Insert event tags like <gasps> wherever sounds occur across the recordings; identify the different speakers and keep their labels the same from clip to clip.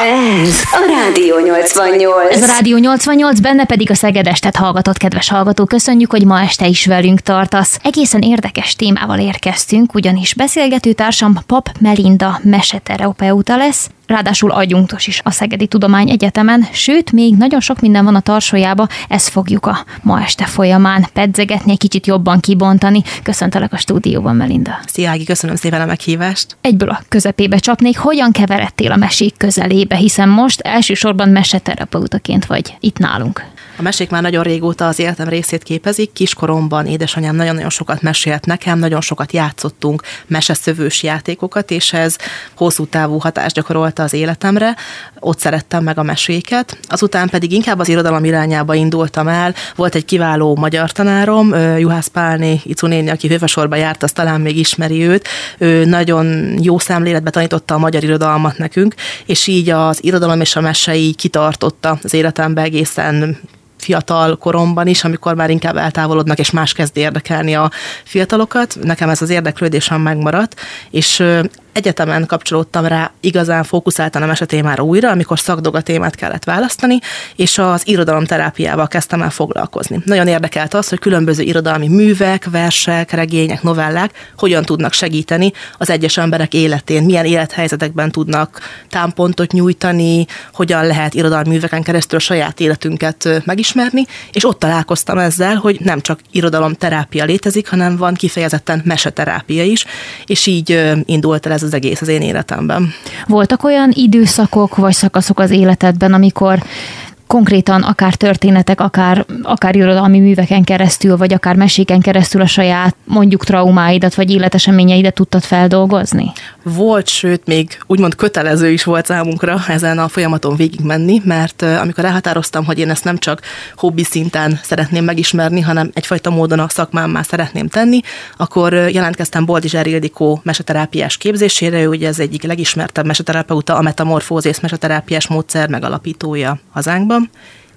Speaker 1: Ez a Rádió 88.
Speaker 2: Ez a Rádió 88, benne pedig a Szegedestet hallgatott kedves hallgató. Köszönjük, hogy ma este is velünk tartasz. Egészen érdekes témával érkeztünk, ugyanis beszélgető társam Pap Melinda meseterapeuta lesz, ráadásul adjunktos is a Szegedi Tudomány Egyetemen, sőt, még nagyon sok minden van a tarsójába, ezt fogjuk a ma este folyamán pedzegetni, egy kicsit jobban kibontani. Köszöntelek a stúdióban, Melinda.
Speaker 3: Szia, Ági, köszönöm szépen a meghívást.
Speaker 2: Egyből a közepébe csapnék, hogyan keveredtél a mesék közelébe, hiszen most elsősorban meseterapeutaként vagy itt nálunk.
Speaker 3: A mesék már nagyon régóta az életem részét képezik. Kiskoromban édesanyám nagyon-nagyon sokat mesélt nekem, nagyon sokat játszottunk meseszövős játékokat, és ez hosszú távú hatást gyakorolta az életemre. Ott szerettem meg a meséket. Azután pedig inkább az irodalom irányába indultam el. Volt egy kiváló magyar tanárom, Juhász Pálné, Icu néni, aki hővesorba járt, az talán még ismeri őt. Ő nagyon jó szemléletbe tanította a magyar irodalmat nekünk, és így az irodalom és a mese kitartotta az életembe egészen fiatal koromban is, amikor már inkább eltávolodnak, és más kezd érdekelni a fiatalokat. Nekem ez az érdeklődésem megmaradt, és egyetemen kapcsolódtam rá igazán fókuszáltan a mesetémára újra, amikor szakdoga témát kellett választani, és az irodalomterápiával kezdtem el foglalkozni. Nagyon érdekelt az, hogy különböző irodalmi művek, versek, regények, novellák hogyan tudnak segíteni az egyes emberek életén, milyen élethelyzetekben tudnak támpontot nyújtani, hogyan lehet irodalmi műveken keresztül a saját életünket megismerni, és ott találkoztam ezzel, hogy nem csak irodalomterápia létezik, hanem van kifejezetten meseterápia is, és így indult el ez az egész az én életemben.
Speaker 2: Voltak olyan időszakok vagy szakaszok az életedben, amikor konkrétan akár történetek, akár, akár irodalmi műveken keresztül, vagy akár meséken keresztül a saját mondjuk traumáidat, vagy életeseményeidet tudtad feldolgozni?
Speaker 3: Volt, sőt, még úgymond kötelező is volt számunkra ezen a folyamaton végigmenni, mert amikor elhatároztam, hogy én ezt nem csak hobbi szinten szeretném megismerni, hanem egyfajta módon a szakmámmá szeretném tenni, akkor jelentkeztem Boldizsár Ildikó meseterápiás képzésére, ő ugye ez egyik legismertebb meseterapeuta, a metamorfózész meseterápiás módszer megalapítója hazánkban mom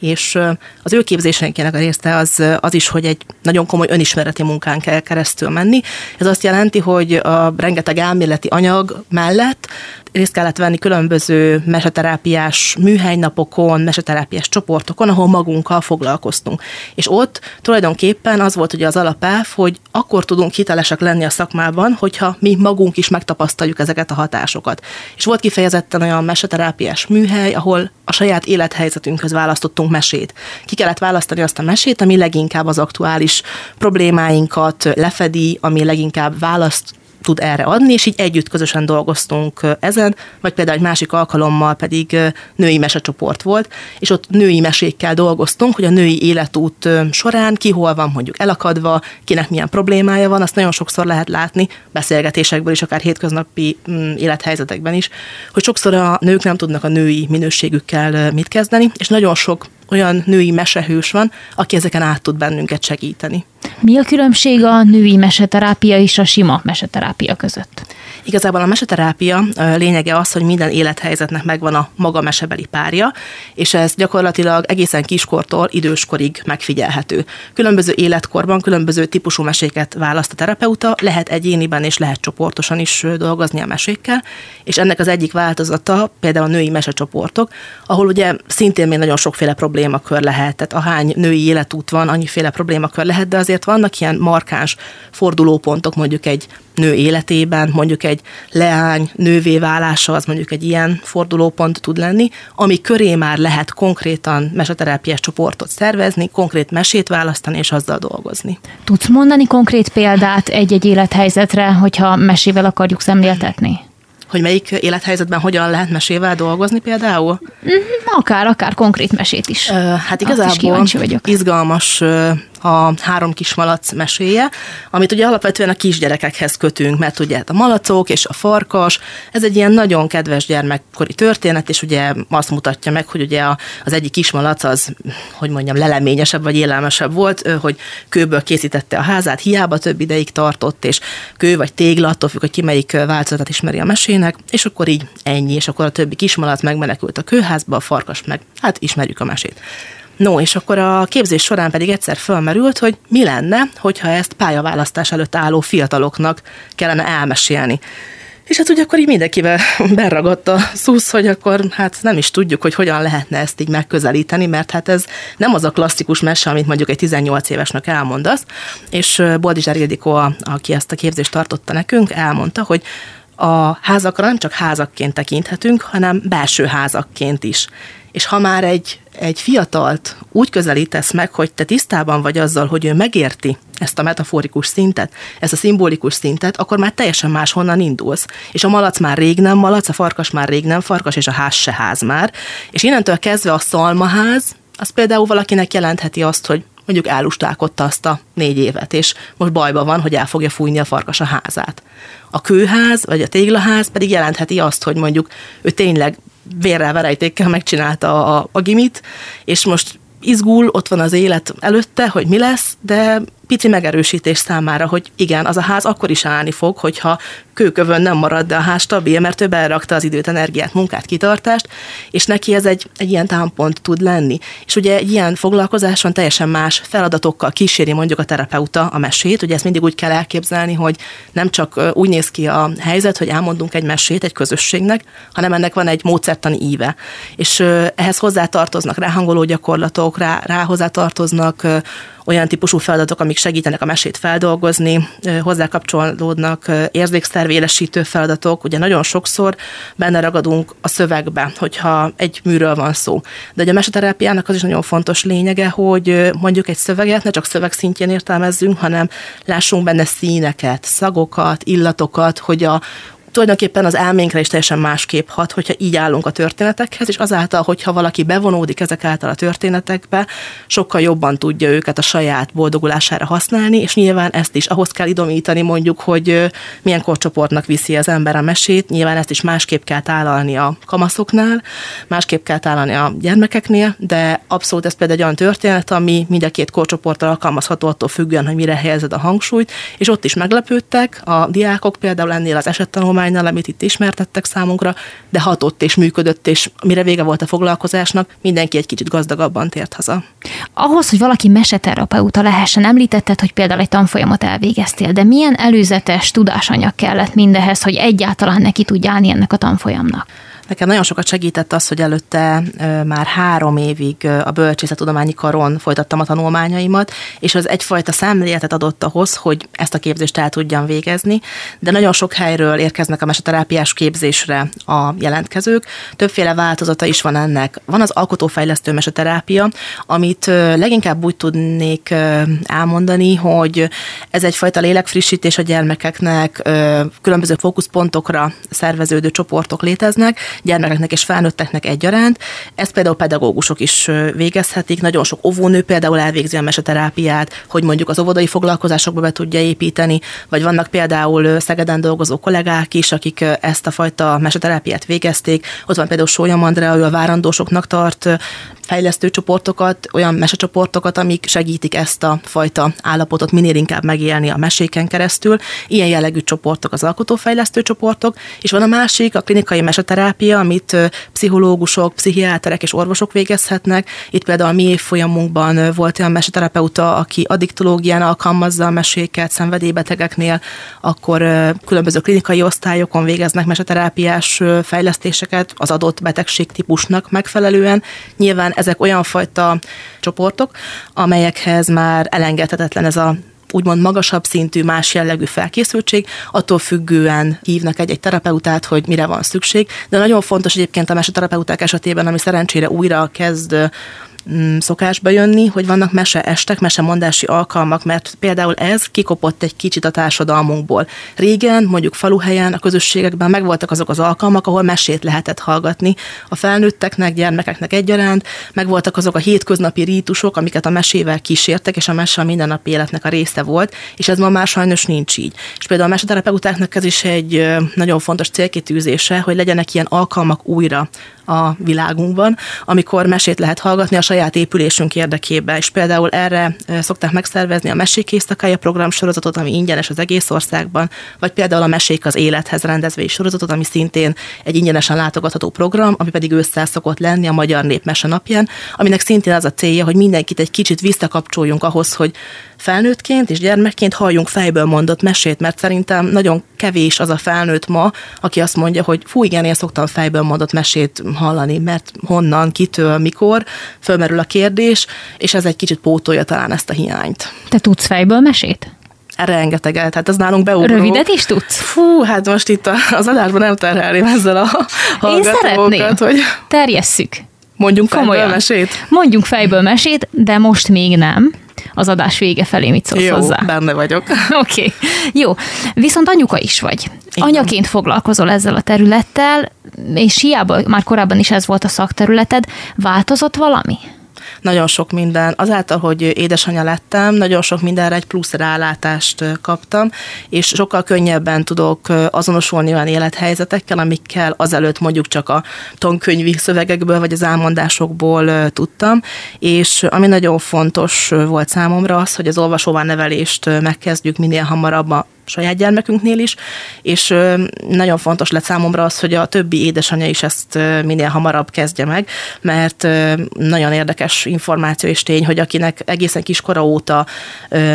Speaker 3: és az ő képzésének a része az, az is, hogy egy nagyon komoly önismereti munkán kell keresztül menni. Ez azt jelenti, hogy a rengeteg elméleti anyag mellett részt kellett venni különböző meseterápiás műhelynapokon, meseterápiás csoportokon, ahol magunkkal foglalkoztunk. És ott tulajdonképpen az volt ugye az alapelv, hogy akkor tudunk hitelesek lenni a szakmában, hogyha mi magunk is megtapasztaljuk ezeket a hatásokat. És volt kifejezetten olyan meseterápiás műhely, ahol a saját élethelyzetünkhöz választottunk mesét. Ki kellett választani azt a mesét, ami leginkább az aktuális problémáinkat lefedi, ami leginkább választ tud erre adni, és így együtt közösen dolgoztunk ezen, vagy például egy másik alkalommal pedig női mesecsoport volt, és ott női mesékkel dolgoztunk, hogy a női életút során ki hol van mondjuk elakadva, kinek milyen problémája van, azt nagyon sokszor lehet látni beszélgetésekből is, akár hétköznapi mm, élethelyzetekben is, hogy sokszor a nők nem tudnak a női minőségükkel mit kezdeni, és nagyon sok olyan női mesehős van, aki ezeken át tud bennünket segíteni.
Speaker 2: Mi a különbség a női meseterápia és a sima meseterápia között?
Speaker 3: Igazából a meseterápia lényege az, hogy minden élethelyzetnek megvan a maga mesebeli párja, és ez gyakorlatilag egészen kiskortól időskorig megfigyelhető. Különböző életkorban különböző típusú meséket választ a terapeuta, lehet egyéniben és lehet csoportosan is dolgozni a mesékkel, és ennek az egyik változata például a női mesecsoportok, ahol ugye szintén még nagyon sokféle problémakör lehet, tehát ahány női életút van, annyiféle problémakör lehet, de azért vannak ilyen markáns fordulópontok mondjuk egy nő életében, mondjuk egy leány nővé válása, az mondjuk egy ilyen fordulópont tud lenni, ami köré már lehet konkrétan meseterápiás csoportot szervezni, konkrét mesét választani és azzal dolgozni.
Speaker 2: Tudsz mondani konkrét példát egy-egy élethelyzetre, hogyha mesével akarjuk szemléltetni?
Speaker 3: hogy melyik élethelyzetben hogyan lehet mesével dolgozni például?
Speaker 2: Mhm, akár, akár konkrét mesét is.
Speaker 3: Hát igazából izgalmas a három kis malac meséje, amit ugye alapvetően a kisgyerekekhez kötünk, mert ugye hát a malacok és a farkas, ez egy ilyen nagyon kedves gyermekkori történet, és ugye azt mutatja meg, hogy ugye az egyik kismalac az, hogy mondjam, leleményesebb vagy élelmesebb volt, hogy kőből készítette a házát, hiába több ideig tartott, és kő vagy tégla, attól függ, hogy ki melyik változatot ismeri a mesének, és akkor így ennyi, és akkor a többi kismalac megmenekült a kőházba, a farkas meg, hát ismerjük a mesét. No, és akkor a képzés során pedig egyszer fölmerült, hogy mi lenne, hogyha ezt pályaválasztás előtt álló fiataloknak kellene elmesélni. És hát ugye akkor így mindenkivel <laughs> beragadt a szusz, hogy akkor hát nem is tudjuk, hogy hogyan lehetne ezt így megközelíteni, mert hát ez nem az a klasszikus mese, amit mondjuk egy 18 évesnek elmondasz, és Boldizsár Ildikó, aki ezt a képzést tartotta nekünk, elmondta, hogy a házakra nem csak házakként tekinthetünk, hanem belső házakként is. És ha már egy, egy fiatalt úgy közelítesz meg, hogy te tisztában vagy azzal, hogy ő megérti ezt a metaforikus szintet, ezt a szimbolikus szintet, akkor már teljesen máshonnan indulsz. És a malac már rég nem malac, a farkas már rég nem farkas, és a ház se ház már. És innentől kezdve a szalmaház, az például valakinek jelentheti azt, hogy mondjuk elustálkodta azt a négy évet, és most bajba van, hogy el fogja fújni a farkas a házát. A kőház vagy a téglaház pedig jelentheti azt, hogy mondjuk ő tényleg vérrel, verejtékkel megcsinálta a, a gimit, és most izgul, ott van az élet előtte, hogy mi lesz, de pici megerősítés számára, hogy igen, az a ház akkor is állni fog, hogyha kőkövön nem marad, de a ház stabil, mert ő berakta az időt, energiát, munkát, kitartást, és neki ez egy, egy ilyen támpont tud lenni. És ugye egy ilyen foglalkozáson teljesen más feladatokkal kíséri mondjuk a terapeuta a mesét, ugye ezt mindig úgy kell elképzelni, hogy nem csak úgy néz ki a helyzet, hogy elmondunk egy mesét egy közösségnek, hanem ennek van egy módszertani íve. És ehhez hozzátartoznak ráhangoló gyakorlatok, rá, rá hozzátartoznak olyan típusú feladatok, amik segítenek a mesét feldolgozni, hozzá kapcsolódnak érzékszervélesítő feladatok, ugye nagyon sokszor benne ragadunk a szövegbe, hogyha egy műről van szó. De ugye a meseterápiának az is nagyon fontos lényege, hogy mondjuk egy szöveget ne csak szöveg szintjén értelmezzünk, hanem lássunk benne színeket, szagokat, illatokat, hogy a, tulajdonképpen az elménkre is teljesen másképp hat, hogyha így állunk a történetekhez, és azáltal, hogyha valaki bevonódik ezek által a történetekbe, sokkal jobban tudja őket a saját boldogulására használni, és nyilván ezt is ahhoz kell idomítani mondjuk, hogy milyen korcsoportnak viszi az ember a mesét, nyilván ezt is másképp kell tálalni a kamaszoknál, másképp kell tálalni a gyermekeknél, de abszolút ez például egy olyan történet, ami mind a két korcsoporttal alkalmazható attól függően, hogy mire helyezed a hangsúlyt, és ott is meglepődtek. A diákok például ennél az esettanulmány tanulmánynál, amit itt ismertettek számunkra, de hatott és működött, és mire vége volt a foglalkozásnak, mindenki egy kicsit gazdagabban tért haza.
Speaker 2: Ahhoz, hogy valaki meseterapeuta lehessen, említetted, hogy például egy tanfolyamot elvégeztél, de milyen előzetes tudásanyag kellett mindehez, hogy egyáltalán neki tudja állni ennek a tanfolyamnak?
Speaker 3: Nekem nagyon sokat segített az, hogy előtte már három évig a bölcsészettudományi karon folytattam a tanulmányaimat, és az egyfajta szemléletet adott ahhoz, hogy ezt a képzést el tudjam végezni, de nagyon sok helyről érkeznek a meseterápiás képzésre a jelentkezők. Többféle változata is van ennek. Van az alkotófejlesztő meseterápia, amit leginkább úgy tudnék elmondani, hogy ez egyfajta lélekfrissítés a gyermekeknek, különböző fókuszpontokra szerveződő csoportok léteznek, gyermekeknek és felnőtteknek egyaránt. Ezt például pedagógusok is végezhetik. Nagyon sok óvónő például elvégzi a meseterápiát, hogy mondjuk az óvodai foglalkozásokba be tudja építeni, vagy vannak például Szegeden dolgozó kollégák is, akik ezt a fajta meseterápiát végezték. Ott van például Sólyom Andrea, ő a várandósoknak tart fejlesztő csoportokat, olyan mesecsoportokat, amik segítik ezt a fajta állapotot minél inkább megélni a meséken keresztül. Ilyen jellegű csoportok az alkotófejlesztő csoportok, és van a másik, a klinikai meseterápia, amit pszichológusok, pszichiáterek és orvosok végezhetnek. Itt például a mi évfolyamunkban volt olyan meseterapeuta, aki addiktológián alkalmazza a meséket szenvedélybetegeknél, akkor különböző klinikai osztályokon végeznek meseterápiás fejlesztéseket az adott betegség típusnak megfelelően. Nyilván ezek olyan fajta csoportok, amelyekhez már elengedhetetlen ez a úgymond magasabb szintű, más jellegű felkészültség, attól függően hívnak egy-egy terapeutát, hogy mire van szükség. De nagyon fontos egyébként a meseterapeuták esetében, ami szerencsére újra kezd szokásba jönni, hogy vannak mese estek, mesemondási alkalmak, mert például ez kikopott egy kicsit a társadalmunkból. Régen, mondjuk faluhelyen, a közösségekben megvoltak azok az alkalmak, ahol mesét lehetett hallgatni a felnőtteknek, gyermekeknek egyaránt, megvoltak azok a hétköznapi rítusok, amiket a mesével kísértek, és a mese a mindennapi életnek a része volt, és ez ma már sajnos nincs így. És például a meseterapeutáknak ez is egy nagyon fontos célkitűzése, hogy legyenek ilyen alkalmak újra a világunkban, amikor mesét lehet hallgatni a saját épülésünk érdekében, és például erre szokták megszervezni a Mesék éjszakája programsorozatot, ami ingyenes az egész országban, vagy például a Mesék az élethez rendezvény sorozatot, ami szintén egy ingyenesen látogatható program, ami pedig ősszel szokott lenni a Magyar Népmese napján, aminek szintén az a célja, hogy mindenkit egy kicsit visszakapcsoljunk ahhoz, hogy felnőttként és gyermekként halljunk fejből mondott mesét, mert szerintem nagyon kevés az a felnőtt ma, aki azt mondja, hogy fú, igen, én szoktam fejből mondott mesét hallani, mert honnan, kitől, mikor, fölmerül a kérdés, és ez egy kicsit pótolja talán ezt a hiányt.
Speaker 2: Te tudsz fejből mesét?
Speaker 3: Rengeteget, hát ez nálunk beugró.
Speaker 2: Rövidet is tudsz?
Speaker 3: Fú, hát most itt az adásban nem terhelném ezzel a hallgatókat,
Speaker 2: hogy... Terjesszük.
Speaker 3: Mondjunk fejből Komolyan. mesét?
Speaker 2: Mondjunk fejből mesét, de most még nem az adás vége felé mit szólsz
Speaker 3: Jó,
Speaker 2: hozzá?
Speaker 3: benne vagyok. <laughs>
Speaker 2: Oké, okay. jó. Viszont anyuka is vagy. Igen. Anyaként foglalkozol ezzel a területtel, és hiába már korábban is ez volt a szakterületed, változott valami?
Speaker 3: Nagyon sok minden, azáltal, hogy édesanyja lettem, nagyon sok mindenre egy plusz rálátást kaptam, és sokkal könnyebben tudok azonosulni olyan élethelyzetekkel, amikkel azelőtt mondjuk csak a tankönyvi szövegekből vagy az elmondásokból tudtam, és ami nagyon fontos volt számomra az, hogy az olvasóvá nevelést megkezdjük minél hamarabb a saját gyermekünknél is, és nagyon fontos lett számomra az, hogy a többi édesanyja is ezt minél hamarabb kezdje meg, mert nagyon érdekes információ és tény, hogy akinek egészen kiskora óta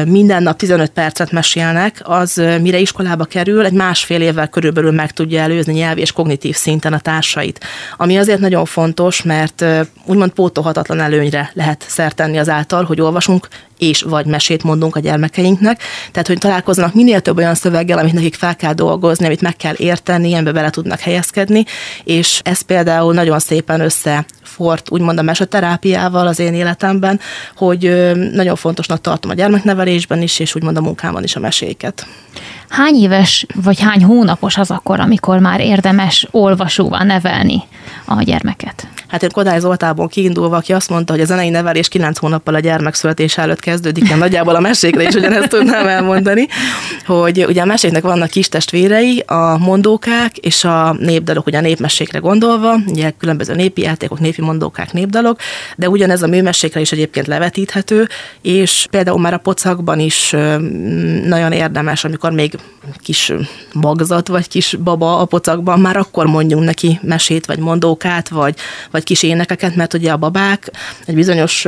Speaker 3: minden nap 15 percet mesélnek, az mire iskolába kerül, egy másfél évvel körülbelül meg tudja előzni nyelvi és kognitív szinten a társait. Ami azért nagyon fontos, mert úgymond pótolhatatlan előnyre lehet szertenni azáltal, hogy olvasunk és vagy mesét mondunk a gyermekeinknek. Tehát, hogy találkoznak minél több olyan szöveggel, amit nekik fel kell dolgozni, amit meg kell érteni, ilyenbe bele tudnak helyezkedni, és ez például nagyon szépen össze fort úgymond a meseterápiával az én életemben, hogy nagyon fontosnak tartom a gyermeknevelésben is, és úgymond a munkámban is a meséket.
Speaker 2: Hány éves vagy hány hónapos az akkor, amikor már érdemes olvasóval nevelni a gyermeket?
Speaker 3: Hát én Kodály Zoltából kiindulva, aki azt mondta, hogy a zenei nevelés 9 hónappal a gyermek születés előtt kezdődik, én nagyjából a mesékre is ugyanezt tudnám elmondani, hogy ugye a meséknek vannak kis testvérei, a mondókák és a népdalok, ugye a népmesékre gondolva, ugye különböző népi játékok, népi mondókák, népdalok, de ugyanez a műmesékre is egyébként levetíthető, és például már a pocakban is nagyon érdemes, amikor még kis magzat vagy kis baba a pocakban, már akkor mondjunk neki mesét, vagy mondókát, vagy, vagy kis énekeket, mert ugye a babák egy bizonyos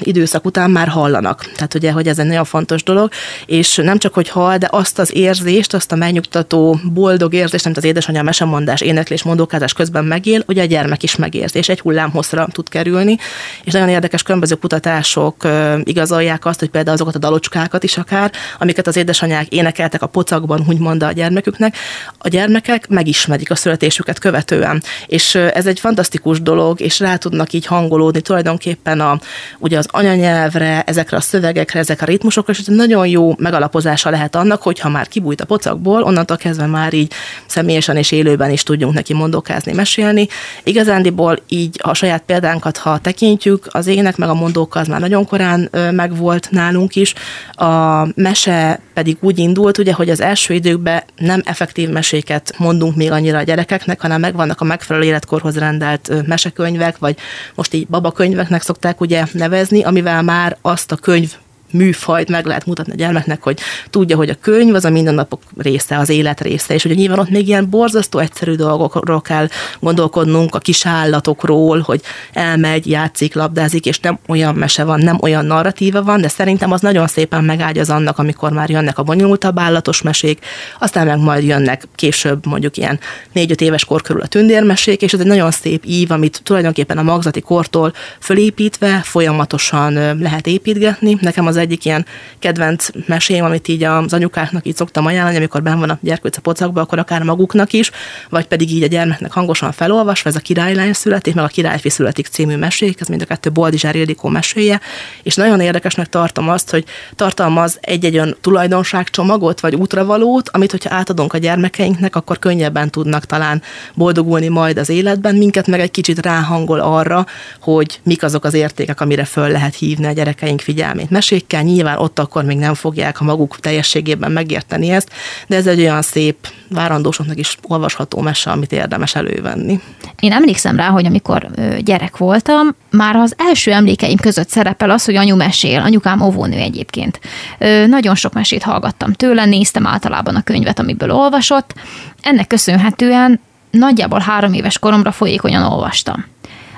Speaker 3: időszak után már hallanak. Tehát ugye, hogy ez egy nagyon fontos dolog, és nem csak, hogy hall, de azt az érzést, azt a megnyugtató, boldog érzést, amit az édesanyja mesemondás, éneklés, mondókázás közben megél, ugye a gyermek is megérzi, és egy hullámhosszra tud kerülni, és nagyon érdekes különböző kutatások igazolják azt, hogy például azokat a dalocskákat is akár, amiket az édesanyák énekeltek a pocakban, úgymond a gyermeküknek, a gyermekek megismerik a születésüket követően. És ez egy fantasztikus dolog, és rá tudnak így hangolódni tulajdonképpen a, ugye az anyanyelvre, ezekre a szövegekre, ezek a ritmusokra, és ez nagyon jó megalapozása lehet annak, hogyha már kibújt a pocakból, onnantól kezdve már így személyesen és élőben is tudjunk neki mondókázni, mesélni. Igazándiból így a saját példánkat, ha tekintjük, az ének meg a mondóka az már nagyon korán megvolt nálunk is. A mese pedig úgy indult, ugye, hogy az első időkben nem effektív meséket mondunk még annyira a gyerekeknek, hanem megvannak a megfelelő életkorhoz rendelt mesekönyvek, vagy most így babakönyveknek szokták ugye nevezni, amivel már azt a könyv műfajt meg lehet mutatni a gyermeknek, hogy tudja, hogy a könyv az a mindennapok része, az élet része, és hogy nyilván ott még ilyen borzasztó egyszerű dolgokról kell gondolkodnunk, a kis állatokról, hogy elmegy, játszik, labdázik, és nem olyan mese van, nem olyan narratíva van, de szerintem az nagyon szépen megágyaz annak, amikor már jönnek a bonyolultabb állatos mesék, aztán meg majd jönnek később mondjuk ilyen négy-öt éves kor körül a tündérmesék, és ez egy nagyon szép ív, amit tulajdonképpen a magzati kortól fölépítve folyamatosan lehet építgetni. Nekem az egyik ilyen kedvenc mesém, amit így az anyukáknak így szoktam ajánlani, amikor ben van a gyerkőc a pocakba, akkor akár maguknak is, vagy pedig így a gyermeknek hangosan felolvasva, ez a királylány születik, meg a királyfi születik című mesék, ez mind a kettő Boldizsár Ildikó meséje, és nagyon érdekesnek tartom azt, hogy tartalmaz egy-egy olyan tulajdonságcsomagot, vagy útravalót, amit hogyha átadunk a gyermekeinknek, akkor könnyebben tudnak talán boldogulni majd az életben, minket meg egy kicsit ráhangol arra, hogy mik azok az értékek, amire föl lehet hívni a gyerekeink figyelmét. Mesék gyerekekkel, nyilván ott akkor még nem fogják a maguk teljességében megérteni ezt, de ez egy olyan szép, várandósoknak is olvasható mese, amit érdemes elővenni.
Speaker 2: Én emlékszem rá, hogy amikor gyerek voltam, már az első emlékeim között szerepel az, hogy anyu mesél, anyukám óvónő egyébként. Nagyon sok mesét hallgattam tőle, néztem általában a könyvet, amiből olvasott. Ennek köszönhetően nagyjából három éves koromra folyékonyan olvastam.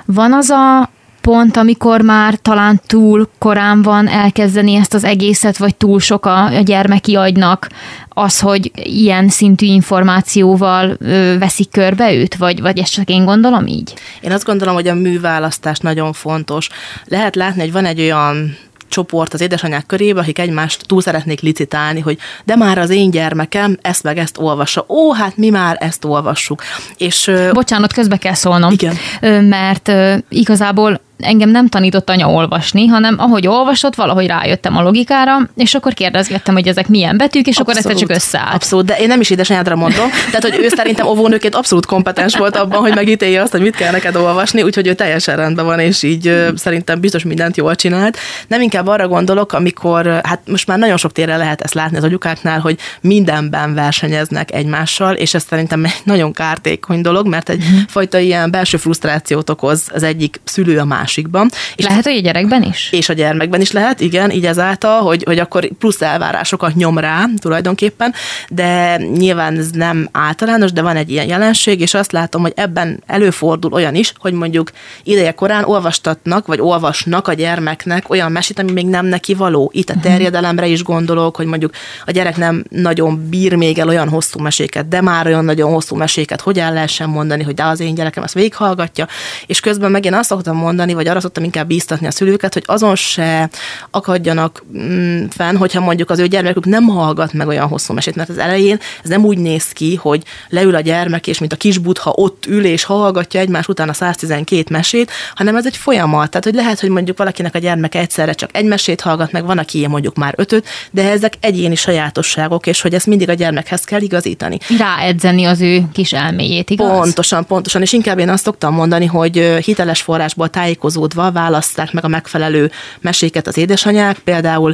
Speaker 2: Van az a pont, amikor már talán túl korán van elkezdeni ezt az egészet, vagy túl sok a, a gyermeki agynak az, hogy ilyen szintű információval ö, veszik körbe őt, vagy, vagy ezt csak én gondolom így?
Speaker 3: Én azt gondolom, hogy a műválasztás nagyon fontos. Lehet látni, hogy van egy olyan csoport az édesanyák körébe, akik egymást túl szeretnék licitálni, hogy de már az én gyermekem ezt meg ezt olvassa. Ó, hát mi már ezt olvassuk.
Speaker 2: És, Bocsánat, közbe kell szólnom.
Speaker 3: Igen.
Speaker 2: Mert igazából engem nem tanított anya olvasni, hanem ahogy olvasott, valahogy rájöttem a logikára, és akkor kérdezgettem, hogy ezek milyen betűk, és abszolút, akkor egyszer csak összeállt.
Speaker 3: Abszolút, de én nem is édesanyádra mondom. Tehát, hogy ő szerintem óvónőként abszolút kompetens volt abban, hogy megítélje azt, hogy mit kell neked olvasni, úgyhogy ő teljesen rendben van, és így hmm. szerintem biztos mindent jól csinált. Nem inkább arra gondolok, amikor, hát most már nagyon sok térre lehet ezt látni az agyukáknál, hogy mindenben versenyeznek egymással, és ez szerintem egy nagyon kártékony dolog, mert egy hmm. fajta ilyen belső frusztrációt okoz az egyik szülő a más másikban.
Speaker 2: És lehet, hogy a gyerekben is?
Speaker 3: És a gyermekben is lehet, igen, így ezáltal, hogy, hogy akkor plusz elvárásokat nyom rá tulajdonképpen, de nyilván ez nem általános, de van egy ilyen jelenség, és azt látom, hogy ebben előfordul olyan is, hogy mondjuk ideje korán olvastatnak, vagy olvasnak a gyermeknek olyan mesét, ami még nem neki való. Itt a mhm. terjedelemre is gondolok, hogy mondjuk a gyerek nem nagyon bír még el olyan hosszú meséket, de már olyan nagyon hosszú meséket, hogy el lehessen mondani, hogy de az én gyerekem ezt végighallgatja, és közben meg én azt szoktam mondani, vagy arra szoktam inkább bíztatni a szülőket, hogy azon se akadjanak mm, fenn, hogyha mondjuk az ő gyermekük nem hallgat meg olyan hosszú mesét, mert az elején ez nem úgy néz ki, hogy leül a gyermek, és mint a kis butha ott ül és hallgatja egymás után a 112 mesét, hanem ez egy folyamat. Tehát, hogy lehet, hogy mondjuk valakinek a gyermeke egyszerre csak egy mesét hallgat meg, van, aki mondjuk már ötöt, de ezek egyéni sajátosságok, és hogy ezt mindig a gyermekhez kell igazítani.
Speaker 2: Ráedzeni az ő kis elméjét, igaz?
Speaker 3: Pontosan, pontosan, és inkább én azt szoktam mondani, hogy hiteles forrásból tájékozódni tájékozódva választák meg a megfelelő meséket az édesanyák, például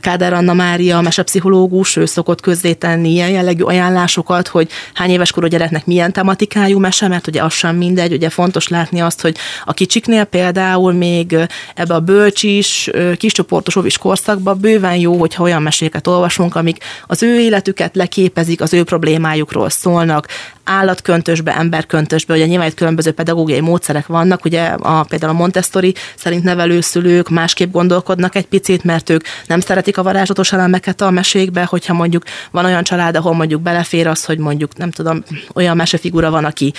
Speaker 3: Kádár Anna Mária, mesepszichológus, ő szokott közzétenni ilyen jellegű ajánlásokat, hogy hány éves korú gyereknek milyen tematikájú mese, mert ugye az sem mindegy, ugye fontos látni azt, hogy a kicsiknél például még ebbe a bölcsis, kiscsoportos ovis korszakban bőven jó, hogyha olyan meséket olvasunk, amik az ő életüket leképezik, az ő problémájukról szólnak, állatköntösbe, emberköntösbe, ugye nyilván itt különböző pedagógiai módszerek vannak, ugye a, például a Montessori szerint nevelőszülők másképp gondolkodnak egy picit, mert ők nem szeretik a varázslatos elemeket a mesékbe, hogyha mondjuk van olyan család, ahol mondjuk belefér az, hogy mondjuk nem tudom, olyan mesefigura van, aki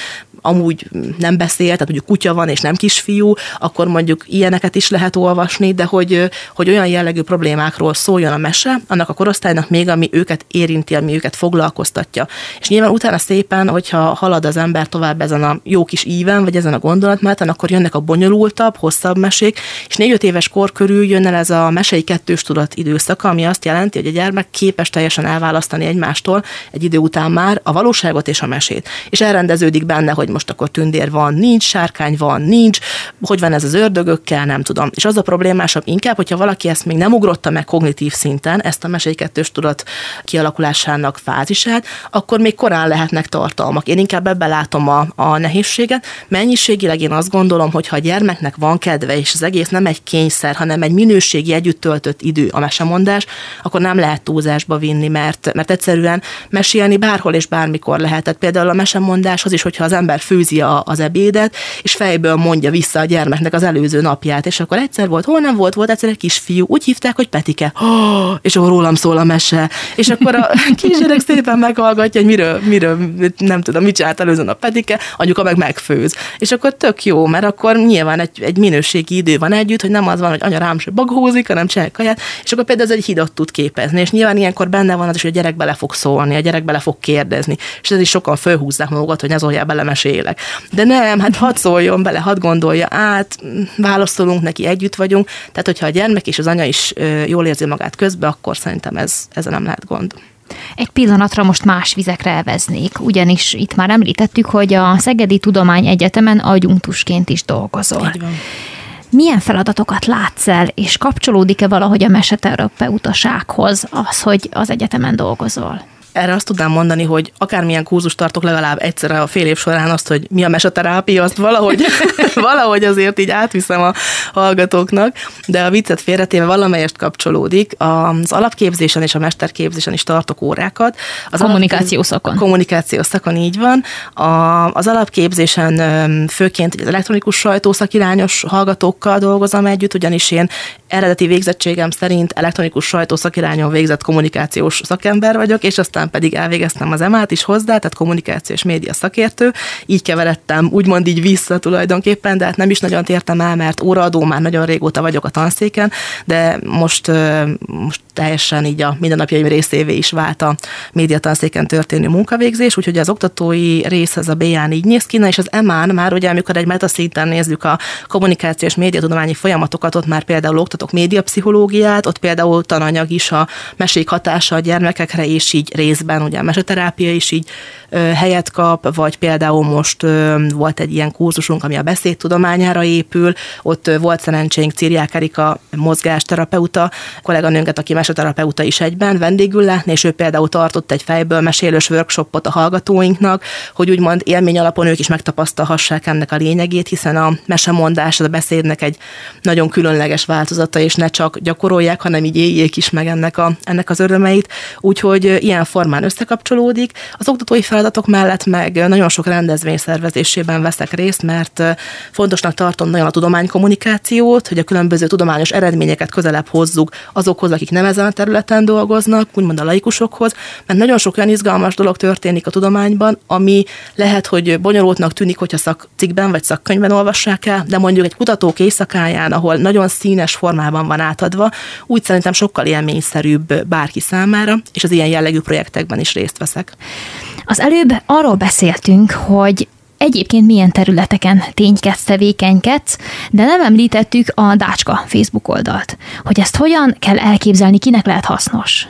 Speaker 3: amúgy nem beszél, tehát mondjuk kutya van és nem kisfiú, akkor mondjuk ilyeneket is lehet olvasni, de hogy, hogy olyan jellegű problémákról szóljon a mese, annak a korosztálynak még, ami őket érinti, ami őket foglalkoztatja. És nyilván utána szépen, hogyha halad az ember tovább ezen a jó kis íven, vagy ezen a gondolatmeten, akkor jönnek a bonyolultabb, hosszabb mesék, és négy-öt éves kor körül jön el ez a mesei kettős tudat időszaka, ami azt jelenti, hogy a gyermek képes teljesen elválasztani egymástól egy idő után már a valóságot és a mesét. És elrendeződik benne, hogy most akkor tündér van, nincs, sárkány van, nincs, hogy van ez az ördögökkel, nem tudom. És az a problémásabb inkább, hogyha valaki ezt még nem ugrotta meg kognitív szinten, ezt a mesei kettős tudat kialakulásának fázisát, akkor még korán lehetnek tartalmak. Én inkább ebbe látom a, a nehézséget. Mennyiségileg én azt gondolom, hogy ha a gyermeknek van kedve, és az egész nem egy kényszer, hanem egy minőségi együtt töltött idő a mesemondás, akkor nem lehet túlzásba vinni, mert, mert egyszerűen mesélni bárhol és bármikor lehet. Tehát például a mesemondáshoz is, hogyha az ember főzi a, az ebédet, és fejből mondja vissza a gyermeknek az előző napját, és akkor egyszer volt, hol nem volt, volt egyszer egy kisfiú, úgy hívták, hogy Petike, oh, <gasps> és akkor rólam szól a mese, és akkor a <laughs> kisgyerek szépen meghallgatja, hogy miről, miről, nem tudom, mit csinált előző nap Petike, anyuka meg megfőz. És akkor tök jó, mert akkor nyilván egy, egy minőségi idő van együtt, hogy nem az van, hogy anya rám se bagózik, hanem csinál kaját, és akkor például ez egy hidat tud képezni, és nyilván ilyenkor benne van az is, hogy a gyerek bele fog szólni, a gyerek bele fog kérdezni, és ez is sokan fölhúzzák magukat, hogy ne zoljál bele mesélek. De nem, hát hadd szóljon bele, hadd gondolja át, válaszolunk neki, együtt vagyunk, tehát hogyha a gyermek és az anya is jól érzi magát közben, akkor szerintem ez, ez nem lehet gond.
Speaker 2: Egy pillanatra most más vizekre elveznék, ugyanis itt már említettük, hogy a Szegedi Tudomány Egyetemen agyunktusként is dolgozol. Milyen feladatokat látsz el, és kapcsolódik-e valahogy a meseterapeutasághoz az, hogy az egyetemen dolgozol?
Speaker 3: Erre azt tudnám mondani, hogy akármilyen kurzus tartok legalább egyszer a fél év során azt, hogy mi a meseterápia, azt valahogy, <laughs> valahogy azért így átviszem a hallgatóknak, de a viccet félretéve valamelyest kapcsolódik. Az alapképzésen és a mesterképzésen is tartok órákat.
Speaker 2: Az kommunikáció szakon.
Speaker 3: Kommunikáció szakon így van. A, az alapképzésen főként az elektronikus sajtószakirányos hallgatókkal dolgozom együtt, ugyanis én eredeti végzettségem szerint elektronikus sajtószakirányon végzett kommunikációs szakember vagyok, és aztán után pedig elvégeztem az emát is hozzá, tehát kommunikációs média szakértő, így keveredtem úgymond így vissza tulajdonképpen, de hát nem is nagyon tértem el, mert óraadó már nagyon régóta vagyok a tanszéken, de most, most teljesen így a mindennapjaim részévé is vált a médiatanszéken történő munkavégzés, úgyhogy az oktatói rész az a B-án így néz ki, és az EMÁN már ugye, amikor egy metaszinten nézzük a kommunikációs médiatudományi folyamatokat, ott már például oktatok médiapszichológiát, ott például tananyag is a mesék hatása a gyermekekre, és így részben ugye a meseterápia is így helyet kap, vagy például most volt egy ilyen kurzusunk, ami a beszédtudományára épül, ott volt szerencsénk Círiák Erika mozgásterapeuta, kolléganőnket, aki meseterapeuta is egyben vendégül látni, és ő például tartott egy fejből mesélős workshopot a hallgatóinknak, hogy úgymond élmény alapon ők is megtapasztalhassák ennek a lényegét, hiszen a mesemondás, a beszédnek egy nagyon különleges változata, és ne csak gyakorolják, hanem így éljék is meg ennek, a, ennek az örömeit. Úgyhogy ilyen formán összekapcsolódik. Az oktatói feladatok mellett meg nagyon sok rendezvény szervezésében veszek részt, mert fontosnak tartom nagyon a tudománykommunikációt, hogy a különböző tudományos eredményeket közelebb hozzuk azokhoz, akik nem ezen a területen dolgoznak, úgymond a laikusokhoz, mert nagyon sok olyan izgalmas dolog történik a tudományban, ami lehet, hogy bonyolultnak tűnik, hogyha szakcikkben vagy szakkönyvben olvassák el, de mondjuk egy kutatók éjszakáján, ahol nagyon színes formában van átadva, úgy szerintem sokkal élményszerűbb bárki számára, és az ilyen jellegű projektekben is részt veszek.
Speaker 2: Az előbb arról beszéltünk, hogy egyébként milyen területeken ténykedsz, tevékenykedsz, de nem említettük a Dácska Facebook oldalt. Hogy ezt hogyan kell elképzelni, kinek lehet hasznos?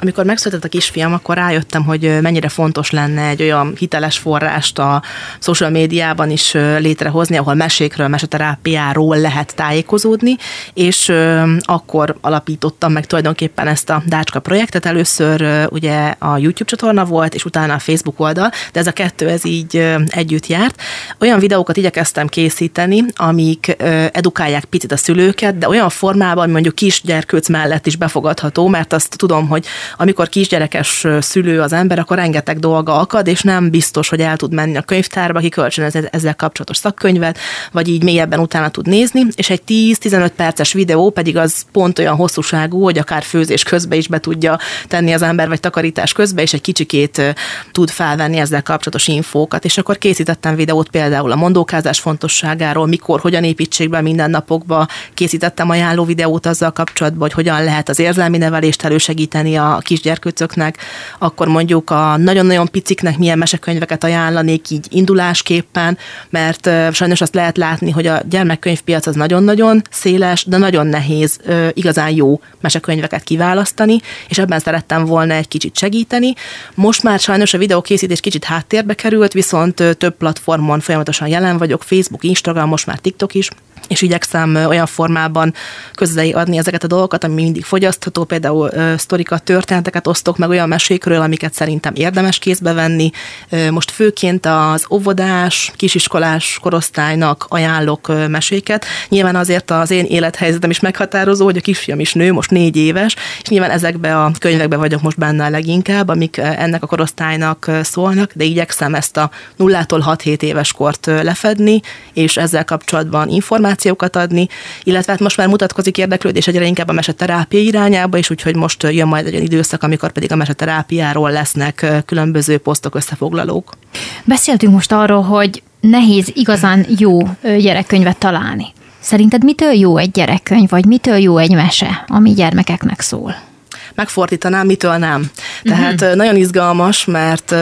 Speaker 3: Amikor megszületett a kisfiam, akkor rájöttem, hogy mennyire fontos lenne egy olyan hiteles forrást a social médiában is létrehozni, ahol mesékről, meseterápiáról lehet tájékozódni, és akkor alapítottam meg tulajdonképpen ezt a Dácska projektet. Először ugye a YouTube csatorna volt, és utána a Facebook oldal, de ez a kettő ez így együtt járt. Olyan videókat igyekeztem készíteni, amik edukálják picit a szülőket, de olyan formában, ami mondjuk kisgyerkőc mellett is befogadható, mert azt tudom, hogy amikor kisgyerekes szülő az ember, akkor rengeteg dolga akad, és nem biztos, hogy el tud menni a könyvtárba, kikölcsönöz ezzel kapcsolatos szakkönyvet, vagy így mélyebben utána tud nézni, és egy 10-15 perces videó pedig az pont olyan hosszúságú, hogy akár főzés közben is be tudja tenni az ember, vagy takarítás közben, és egy kicsikét tud felvenni ezzel kapcsolatos infókat. És akkor készítettem videót például a mondókázás fontosságáról, mikor, hogyan építsék be minden napokba, készítettem ajánló videót azzal kapcsolatban, hogy hogyan lehet az érzelmi nevelést elősegíteni a a kisgyerkőcöknek, akkor mondjuk a nagyon-nagyon piciknek milyen mesekönyveket ajánlanék így indulásképpen, mert sajnos azt lehet látni, hogy a gyermekkönyvpiac az nagyon-nagyon széles, de nagyon nehéz igazán jó mesekönyveket kiválasztani, és ebben szerettem volna egy kicsit segíteni. Most már sajnos a videókészítés kicsit háttérbe került, viszont több platformon folyamatosan jelen vagyok, Facebook, Instagram, most már TikTok is, és igyekszem olyan formában közé adni ezeket a dolgokat, ami mindig fogyasztható, például sztorikat, történeteket osztok meg olyan mesékről, amiket szerintem érdemes kézbe venni. Most főként az óvodás, kisiskolás korosztálynak ajánlok meséket. Nyilván azért az én élethelyzetem is meghatározó, hogy a kisfiam is nő, most négy éves, és nyilván ezekbe a könyvekbe vagyok most benne a leginkább, amik ennek a korosztálynak szólnak, de igyekszem ezt a nullától 6-7 éves kort lefedni, és ezzel kapcsolatban információkat adni, illetve hát most már mutatkozik érdeklődés egyre inkább a meseterápia irányába is, úgyhogy most jön majd egy olyan időszak, amikor pedig a meseterápiáról lesznek különböző posztok összefoglalók.
Speaker 2: Beszéltünk most arról, hogy nehéz igazán jó gyerekkönyvet találni. Szerinted mitől jó egy gyerekkönyv, vagy mitől jó egy mese, ami gyermekeknek szól?
Speaker 3: Megfordítanám, mitől nem. Tehát uh-huh. nagyon izgalmas, mert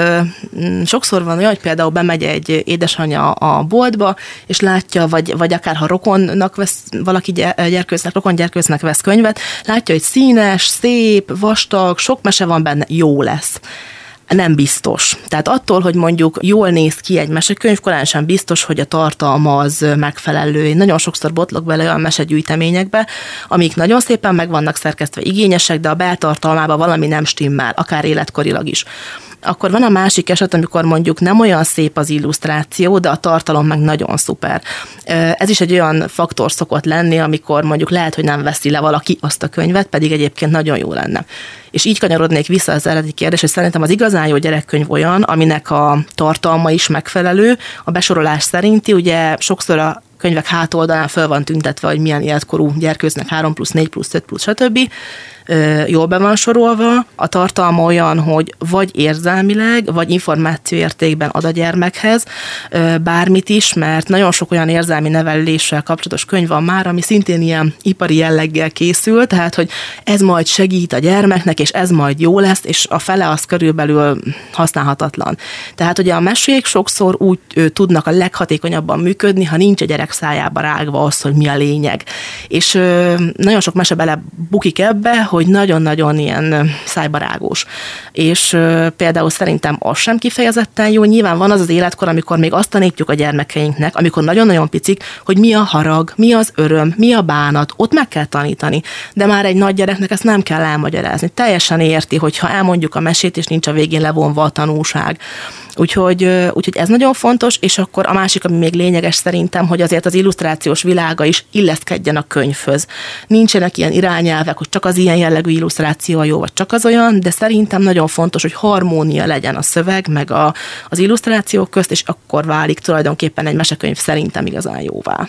Speaker 3: sokszor van olyan, hogy például bemegy egy édesanyja a boltba, és látja, vagy, vagy akár ha rokonnak vesz, valaki gyerkőznek, rokon gyerkőznek vesz könyvet, látja, hogy színes, szép, vastag, sok mese van benne, jó lesz nem biztos. Tehát attól, hogy mondjuk jól néz ki egy mesekönyv, korán sem biztos, hogy a tartalma az megfelelő. Én nagyon sokszor botlok bele olyan mesegyűjteményekbe, amik nagyon szépen meg vannak szerkesztve, igényesek, de a beltartalmában valami nem stimmel, akár életkorilag is. Akkor van a másik eset, amikor mondjuk nem olyan szép az illusztráció, de a tartalom meg nagyon szuper. Ez is egy olyan faktor szokott lenni, amikor mondjuk lehet, hogy nem veszi le valaki azt a könyvet, pedig egyébként nagyon jó lenne. És így kanyarodnék vissza az eredeti kérdés, hogy szerintem az igazán jó gyerekkönyv olyan, aminek a tartalma is megfelelő, a besorolás szerinti, ugye sokszor a könyvek hátoldalán föl van tüntetve, hogy milyen életkorú gyerkőznek 3 plusz, 4 plusz, 5 plusz, stb jól be van sorolva, a tartalma olyan, hogy vagy érzelmileg, vagy információértékben ad a gyermekhez bármit is, mert nagyon sok olyan érzelmi neveléssel kapcsolatos könyv van már, ami szintén ilyen ipari jelleggel készül, tehát, hogy ez majd segít a gyermeknek, és ez majd jó lesz, és a fele az körülbelül használhatatlan. Tehát ugye a mesék sokszor úgy tudnak a leghatékonyabban működni, ha nincs a gyerek szájába rágva az, hogy mi a lényeg. És nagyon sok mese bele bukik ebbe, hogy nagyon-nagyon ilyen szájbarágós. És például szerintem az sem kifejezetten jó. Nyilván van az az életkor, amikor még azt tanítjuk a gyermekeinknek, amikor nagyon-nagyon picik, hogy mi a harag, mi az öröm, mi a bánat, ott meg kell tanítani. De már egy nagy gyereknek ezt nem kell elmagyarázni. Teljesen érti, hogy ha elmondjuk a mesét, és nincs a végén levonva a tanúság. Úgyhogy, úgyhogy ez nagyon fontos, és akkor a másik, ami még lényeges szerintem, hogy azért az illusztrációs világa is illeszkedjen a könyvhöz. Nincsenek ilyen irányelvek, hogy csak az ilyen jellegű illusztráció a jó, vagy csak az olyan, de szerintem nagyon fontos, hogy harmónia legyen a szöveg, meg a, az illusztrációk közt, és akkor válik tulajdonképpen egy mesekönyv szerintem igazán jóvá.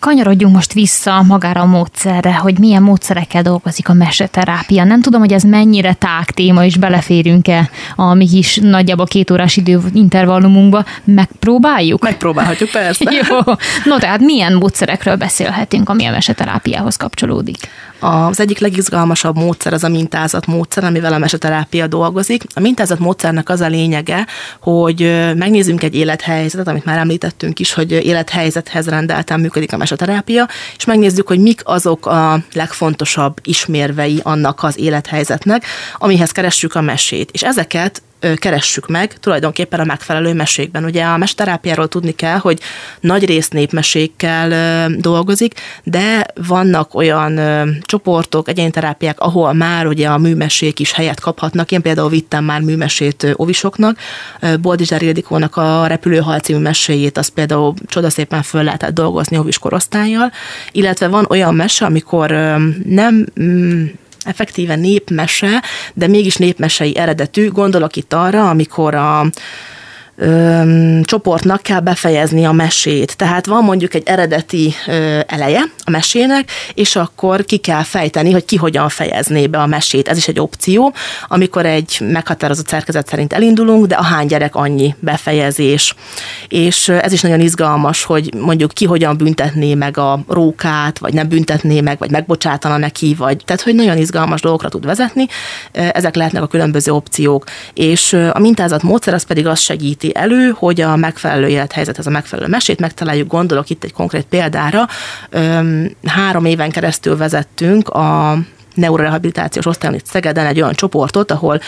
Speaker 2: Kanyarodjunk most vissza magára a módszerre, hogy milyen módszerekkel dolgozik a meseterápia. Nem tudom, hogy ez mennyire tág téma, és beleférünk-e a mi kis nagyjából két órás idő intervallumunkba. Megpróbáljuk?
Speaker 3: Megpróbálhatjuk, persze. <laughs>
Speaker 2: Jó. No, tehát milyen módszerekről beszélhetünk, ami a meseterápiához kapcsolódik?
Speaker 3: Az egyik legizgalmasabb módszer az a mintázat módszer, amivel a meseterápia dolgozik. A mintázat módszernek az a lényege, hogy megnézzünk egy élethelyzetet, amit már említettünk is, hogy élethelyzethez rendelten működik a meseterápia, és megnézzük, hogy mik azok a legfontosabb ismérvei annak az élethelyzetnek, amihez keressük a mesét. És ezeket keressük meg tulajdonképpen a megfelelő mesékben. Ugye a mesterápiáról tudni kell, hogy nagy rész népmesékkel dolgozik, de vannak olyan csoportok, egyénterápiák, ahol már ugye a műmesék is helyet kaphatnak. Én például vittem már műmesét ovisoknak. Boldizsár Ildikónak a Repülőhal című meséjét, az például csodaszépen föl lehetett dolgozni ovis korosztályjal, illetve van olyan mese, amikor nem mm, effektíve népmese, de mégis népmesei eredetű. Gondolok itt arra, amikor a ö, csoportnak kell befejezni a mesét. Tehát van mondjuk egy eredeti ö, eleje a mesének, és akkor ki kell fejteni, hogy ki hogyan fejezné be a mesét. Ez is egy opció, amikor egy meghatározott szerkezet szerint elindulunk, de a hány gyerek annyi befejezés. És ez is nagyon izgalmas, hogy mondjuk ki hogyan büntetné meg a rókát, vagy nem büntetné meg, vagy megbocsátana neki, vagy tehát, hogy nagyon izgalmas dolgokra tud vezetni. Ezek lehetnek a különböző opciók. És a mintázat módszer az pedig azt segíti, segíti elő, hogy a megfelelő élethelyzethez a megfelelő mesét megtaláljuk. Gondolok itt egy konkrét példára. Három éven keresztül vezettünk a neurorehabilitációs osztályon itt Szegeden egy olyan csoportot, ahol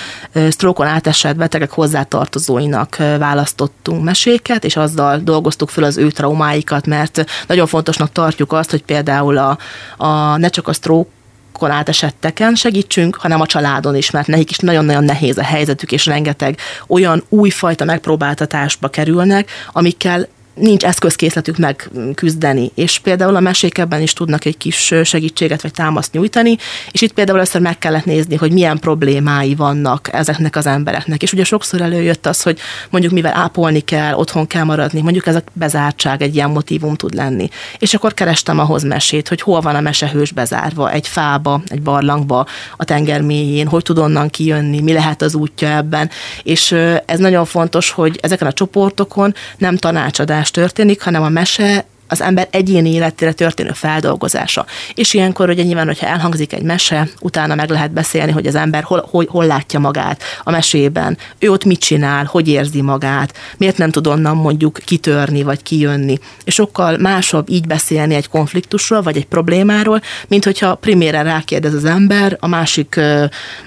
Speaker 3: sztrókon átesett betegek hozzátartozóinak választottunk meséket, és azzal dolgoztuk föl az ő traumáikat, mert nagyon fontosnak tartjuk azt, hogy például a, a ne csak a sztrók stroke átesetteken segítsünk, hanem a családon is, mert nekik is nagyon-nagyon nehéz a helyzetük, és rengeteg olyan újfajta megpróbáltatásba kerülnek, amikkel nincs eszközkészletük megküzdeni, és például a mesék ebben is tudnak egy kis segítséget vagy támaszt nyújtani, és itt például először meg kellett nézni, hogy milyen problémái vannak ezeknek az embereknek. És ugye sokszor előjött az, hogy mondjuk mivel ápolni kell, otthon kell maradni, mondjuk ez a bezártság egy ilyen motivum tud lenni. És akkor kerestem ahhoz mesét, hogy hol van a mesehős bezárva, egy fába, egy barlangba, a tenger mélyén, hogy tud onnan kijönni, mi lehet az útja ebben. És ez nagyon fontos, hogy ezeken a csoportokon nem tanácsadás történik, hanem a mese az ember egyéni életére történő feldolgozása. És ilyenkor ugye nyilván, hogyha elhangzik egy mese, utána meg lehet beszélni, hogy az ember hol, hol, hol látja magát a mesében, ő ott mit csinál, hogy érzi magát, miért nem tud onnan mondjuk kitörni vagy kijönni. És sokkal másabb így beszélni egy konfliktusról vagy egy problémáról, mint hogyha primére rákérdez az ember a másik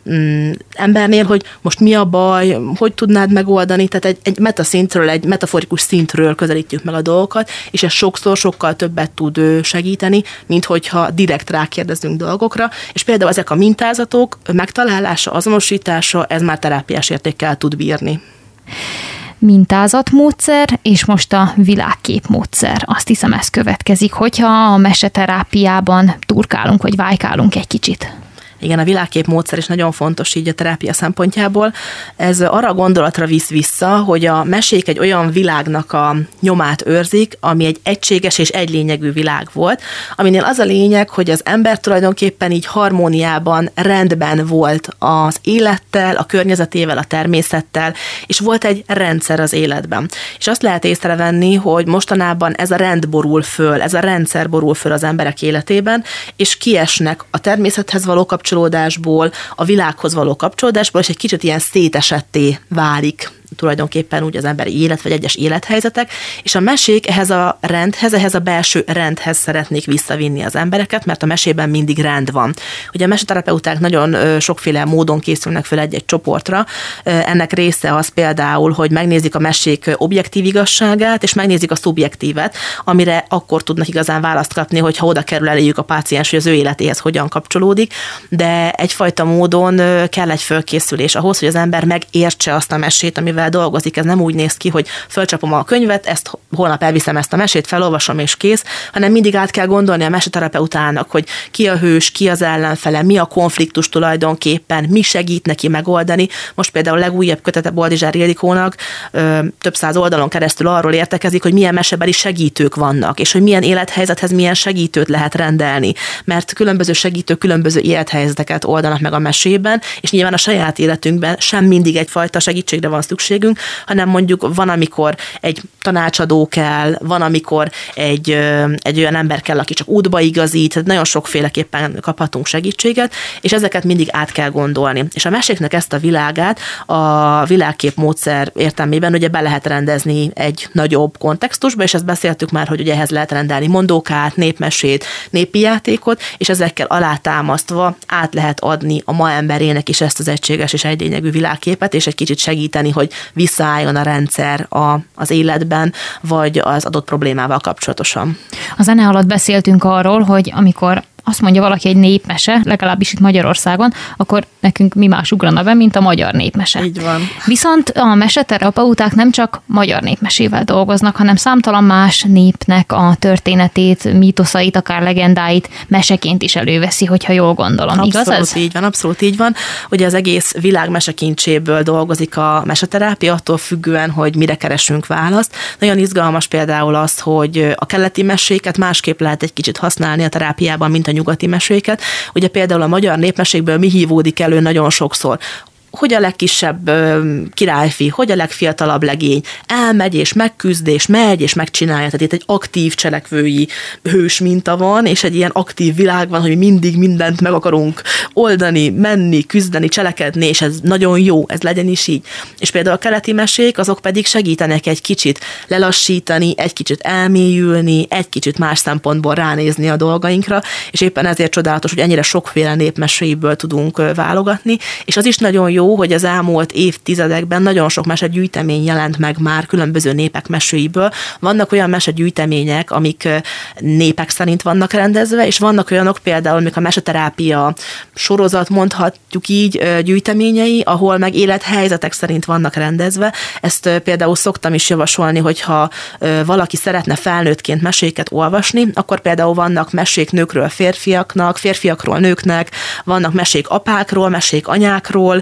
Speaker 3: mm, embernél, hogy most mi a baj, hogy tudnád megoldani, tehát egy, egy metaszintről, egy metaforikus szintről közelítjük meg a dolgokat, és ez sokszor sokkal többet tud segíteni, mint hogyha direkt rákérdezünk dolgokra, és például ezek a mintázatok megtalálása, azonosítása, ez már terápiás értékkel tud bírni
Speaker 2: mintázatmódszer, és most a világképmódszer. Azt hiszem, ez következik, hogyha a meseterápiában turkálunk, vagy vájkálunk egy kicsit.
Speaker 3: Igen, a világkép módszer is nagyon fontos így a terápia szempontjából. Ez arra a gondolatra visz vissza, hogy a mesék egy olyan világnak a nyomát őrzik, ami egy egységes és egylényegű világ volt, aminél az a lényeg, hogy az ember tulajdonképpen így harmóniában, rendben volt az élettel, a környezetével, a természettel, és volt egy rendszer az életben. És azt lehet észrevenni, hogy mostanában ez a rend borul föl, ez a rendszer borul föl az emberek életében, és kiesnek a természethez való kapcsolatban, kapcsolódásból, a világhoz való kapcsolódásból, és egy kicsit ilyen szétesetté válik tulajdonképpen úgy az emberi élet, vagy egyes élethelyzetek, és a mesék ehhez a rendhez, ehhez a belső rendhez szeretnék visszavinni az embereket, mert a mesében mindig rend van. Ugye a meseterapeuták nagyon sokféle módon készülnek fel egy-egy csoportra, ennek része az például, hogy megnézik a mesék objektív igazságát, és megnézik a szubjektívet, amire akkor tudnak igazán választ kapni, hogyha oda kerül eléjük a páciens, hogy az ő életéhez hogyan kapcsolódik, de egyfajta módon kell egy fölkészülés ahhoz, hogy az ember megértse azt a mesét, amivel amivel dolgozik, ez nem úgy néz ki, hogy fölcsapom a könyvet, ezt holnap elviszem ezt a mesét, felolvasom és kész, hanem mindig át kell gondolni a meseterapeutának, hogy ki a hős, ki az ellenfele, mi a konfliktus tulajdonképpen, mi segít neki megoldani. Most például a legújabb kötete Boldizsár Ildikónak több száz oldalon keresztül arról értekezik, hogy milyen mesebeli segítők vannak, és hogy milyen élethelyzethez milyen segítőt lehet rendelni. Mert különböző segítők különböző élethelyzeteket oldanak meg a mesében, és nyilván a saját életünkben sem mindig egyfajta segítségre van szükség, szükségünk, hanem mondjuk van, amikor egy tanácsadó kell, van, amikor egy, egy olyan ember kell, aki csak útba igazít, tehát nagyon sokféleképpen kaphatunk segítséget, és ezeket mindig át kell gondolni. És a meséknek ezt a világát a világkép módszer értelmében ugye be lehet rendezni egy nagyobb kontextusba, és ezt beszéltük már, hogy ugye ehhez lehet rendelni mondókát, népmesét, népi játékot, és ezekkel alátámasztva át lehet adni a ma emberének is ezt az egységes és egylényegű világképet, és egy kicsit segíteni, hogy visszaálljon a rendszer a, az életben, vagy az adott problémával kapcsolatosan.
Speaker 2: A zene alatt beszéltünk arról, hogy amikor azt mondja valaki egy népmese, legalábbis itt Magyarországon, akkor nekünk mi más ugrana be, mint a magyar népmese.
Speaker 3: Így van.
Speaker 2: Viszont a meseterapeuták nem csak magyar népmesével dolgoznak, hanem számtalan más népnek a történetét, mítoszait, akár legendáit meseként is előveszi, hogyha jól gondolom.
Speaker 3: Abszolút
Speaker 2: Igaz ez?
Speaker 3: így van, abszolút így van. Ugye az egész világ mesekincséből dolgozik a meseterápia, attól függően, hogy mire keresünk választ. Nagyon izgalmas például az, hogy a keleti meséket másképp lehet egy kicsit használni a terápiában, mint a nyugati meséket. Ugye például a magyar népmesékből mi hívódik elő nagyon sokszor? Hogy a legkisebb királyfi, hogy a legfiatalabb legény elmegy és megküzd és megy és megcsinálja. Tehát itt egy aktív cselekvői hős minta van, és egy ilyen aktív világ van, hogy mindig mindent meg akarunk oldani, menni, küzdeni, cselekedni, és ez nagyon jó, ez legyen is így. És például a keleti mesék, azok pedig segítenek egy kicsit lelassítani, egy kicsit elmélyülni, egy kicsit más szempontból ránézni a dolgainkra, és éppen ezért csodálatos, hogy ennyire sokféle népmeséiből tudunk válogatni, és az is nagyon jó, jó, hogy az elmúlt évtizedekben nagyon sok mesegyűjtemény jelent meg már különböző népek mesőiből. Vannak olyan mesegyűjtemények, amik népek szerint vannak rendezve, és vannak olyanok például, amik a meseterápia sorozat, mondhatjuk így, gyűjteményei, ahol meg élethelyzetek szerint vannak rendezve. Ezt például szoktam is javasolni, hogyha valaki szeretne felnőttként meséket olvasni, akkor például vannak mesék nőkről férfiaknak, férfiakról nőknek, vannak mesék apákról, mesék anyákról,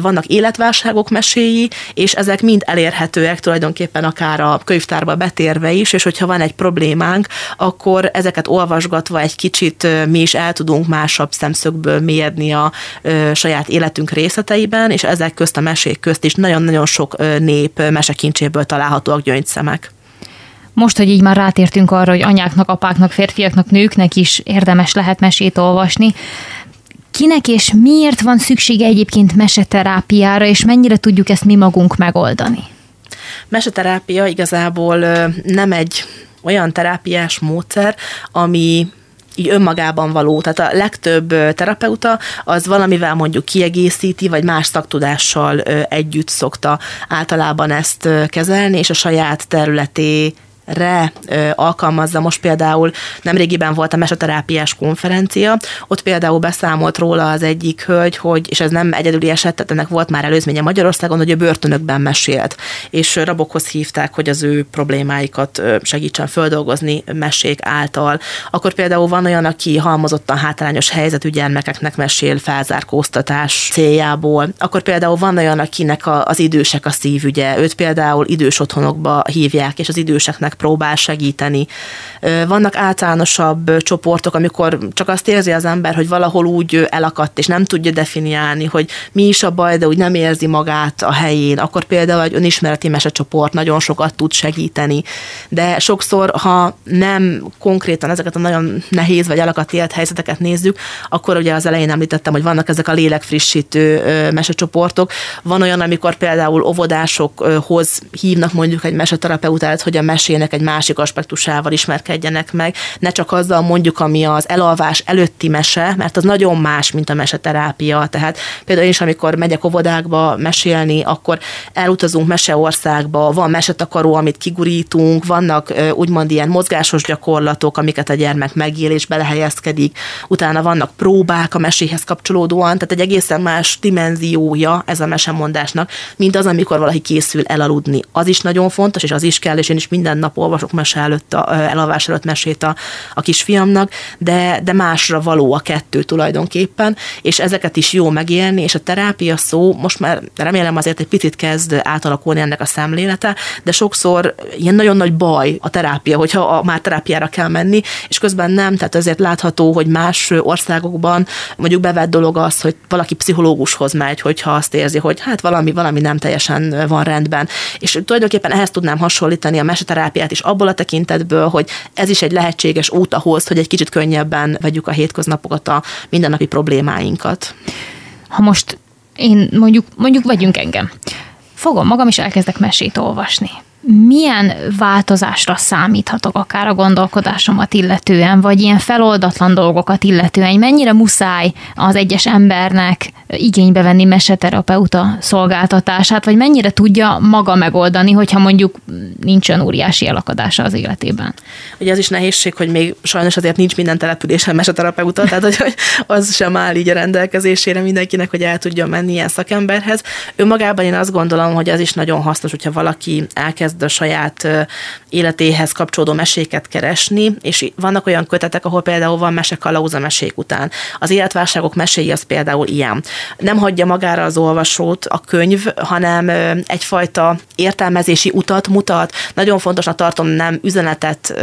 Speaker 3: vannak életválságok meséi, és ezek mind elérhetőek tulajdonképpen akár a könyvtárba betérve is, és hogyha van egy problémánk, akkor ezeket olvasgatva egy kicsit mi is el tudunk másabb szemszögből mérni a saját életünk részleteiben, és ezek közt a mesék közt is nagyon-nagyon sok nép mesekincséből találhatóak gyöngyszemek.
Speaker 2: Most, hogy így már rátértünk arra, hogy anyáknak, apáknak, férfiaknak, nőknek is érdemes lehet mesét olvasni, kinek és miért van szüksége egyébként meseterápiára, és mennyire tudjuk ezt mi magunk megoldani?
Speaker 3: Meseterápia igazából nem egy olyan terápiás módszer, ami így önmagában való. Tehát a legtöbb terapeuta az valamivel mondjuk kiegészíti, vagy más szaktudással együtt szokta általában ezt kezelni, és a saját területé re ö, alkalmazza. Most például nemrégiben volt a mesoterápiás konferencia, ott például beszámolt róla az egyik hölgy, hogy, és ez nem egyedüli eset, tehát ennek volt már előzménye Magyarországon, hogy a börtönökben mesélt, és rabokhoz hívták, hogy az ő problémáikat segítsen földolgozni mesék által. Akkor például van olyan, aki halmozottan hátrányos helyzetű gyermekeknek mesél felzárkóztatás céljából. Akkor például van olyan, akinek a, az idősek a szívügye, őt például idős otthonokba hívják, és az időseknek próbál segíteni. Vannak általánosabb csoportok, amikor csak azt érzi az ember, hogy valahol úgy elakadt, és nem tudja definiálni, hogy mi is a baj, de úgy nem érzi magát a helyén. Akkor például egy önismereti mesecsoport nagyon sokat tud segíteni. De sokszor, ha nem konkrétan ezeket a nagyon nehéz vagy elakadt élethelyzeteket nézzük, akkor ugye az elején említettem, hogy vannak ezek a lélekfrissítő mesecsoportok. Van olyan, amikor például óvodásokhoz hívnak mondjuk egy meseterapeutát, hogy a mesének egy másik aspektusával ismerkedjenek meg, ne csak azzal mondjuk, ami az elalvás előtti mese, mert az nagyon más, mint a meseterápia. Tehát például én is, amikor megyek óvodákba mesélni, akkor elutazunk meseországba, van mesetakaró, amit kigurítunk, vannak úgymond ilyen mozgásos gyakorlatok, amiket a gyermek megél és belehelyezkedik, utána vannak próbák a meséhez kapcsolódóan, tehát egy egészen más dimenziója ez a mesemondásnak, mint az, amikor valaki készül elaludni. Az is nagyon fontos, és az is kell, és én is minden nap olvasok mese előtt, a, elalvás mesét a, a kisfiamnak, de, de másra való a kettő tulajdonképpen, és ezeket is jó megélni, és a terápia szó most már remélem azért egy picit kezd átalakulni ennek a szemlélete, de sokszor ilyen nagyon nagy baj a terápia, hogyha a, már terápiára kell menni, és közben nem, tehát azért látható, hogy más országokban mondjuk bevett dolog az, hogy valaki pszichológushoz megy, hogyha azt érzi, hogy hát valami, valami nem teljesen van rendben. És tulajdonképpen ehhez tudnám hasonlítani a meseterápiát is abból a tekintetből, hogy ez is egy lehetséges út ahhoz, hogy egy kicsit könnyebben vegyük a hétköznapokat, a mindennapi problémáinkat.
Speaker 2: Ha most én mondjuk, mondjuk vegyünk engem. Fogom magam, és elkezdek mesét olvasni milyen változásra számíthatok akár a gondolkodásomat illetően, vagy ilyen feloldatlan dolgokat illetően, mennyire muszáj az egyes embernek igénybe venni meseterapeuta szolgáltatását, vagy mennyire tudja maga megoldani, hogyha mondjuk nincs olyan óriási elakadása az életében.
Speaker 3: Ugye az is nehézség, hogy még sajnos azért nincs minden településen meseterapeuta, tehát hogy az sem áll így a rendelkezésére mindenkinek, hogy el tudjon menni ilyen szakemberhez. Önmagában én azt gondolom, hogy az is nagyon hasznos, hogyha valaki elkezd elkezd a saját életéhez kapcsolódó meséket keresni, és vannak olyan kötetek, ahol például van mese kalauza mesék után. Az életválságok meséi az például ilyen. Nem hagyja magára az olvasót a könyv, hanem egyfajta értelmezési utat mutat. Nagyon fontosnak tartom nem üzenetet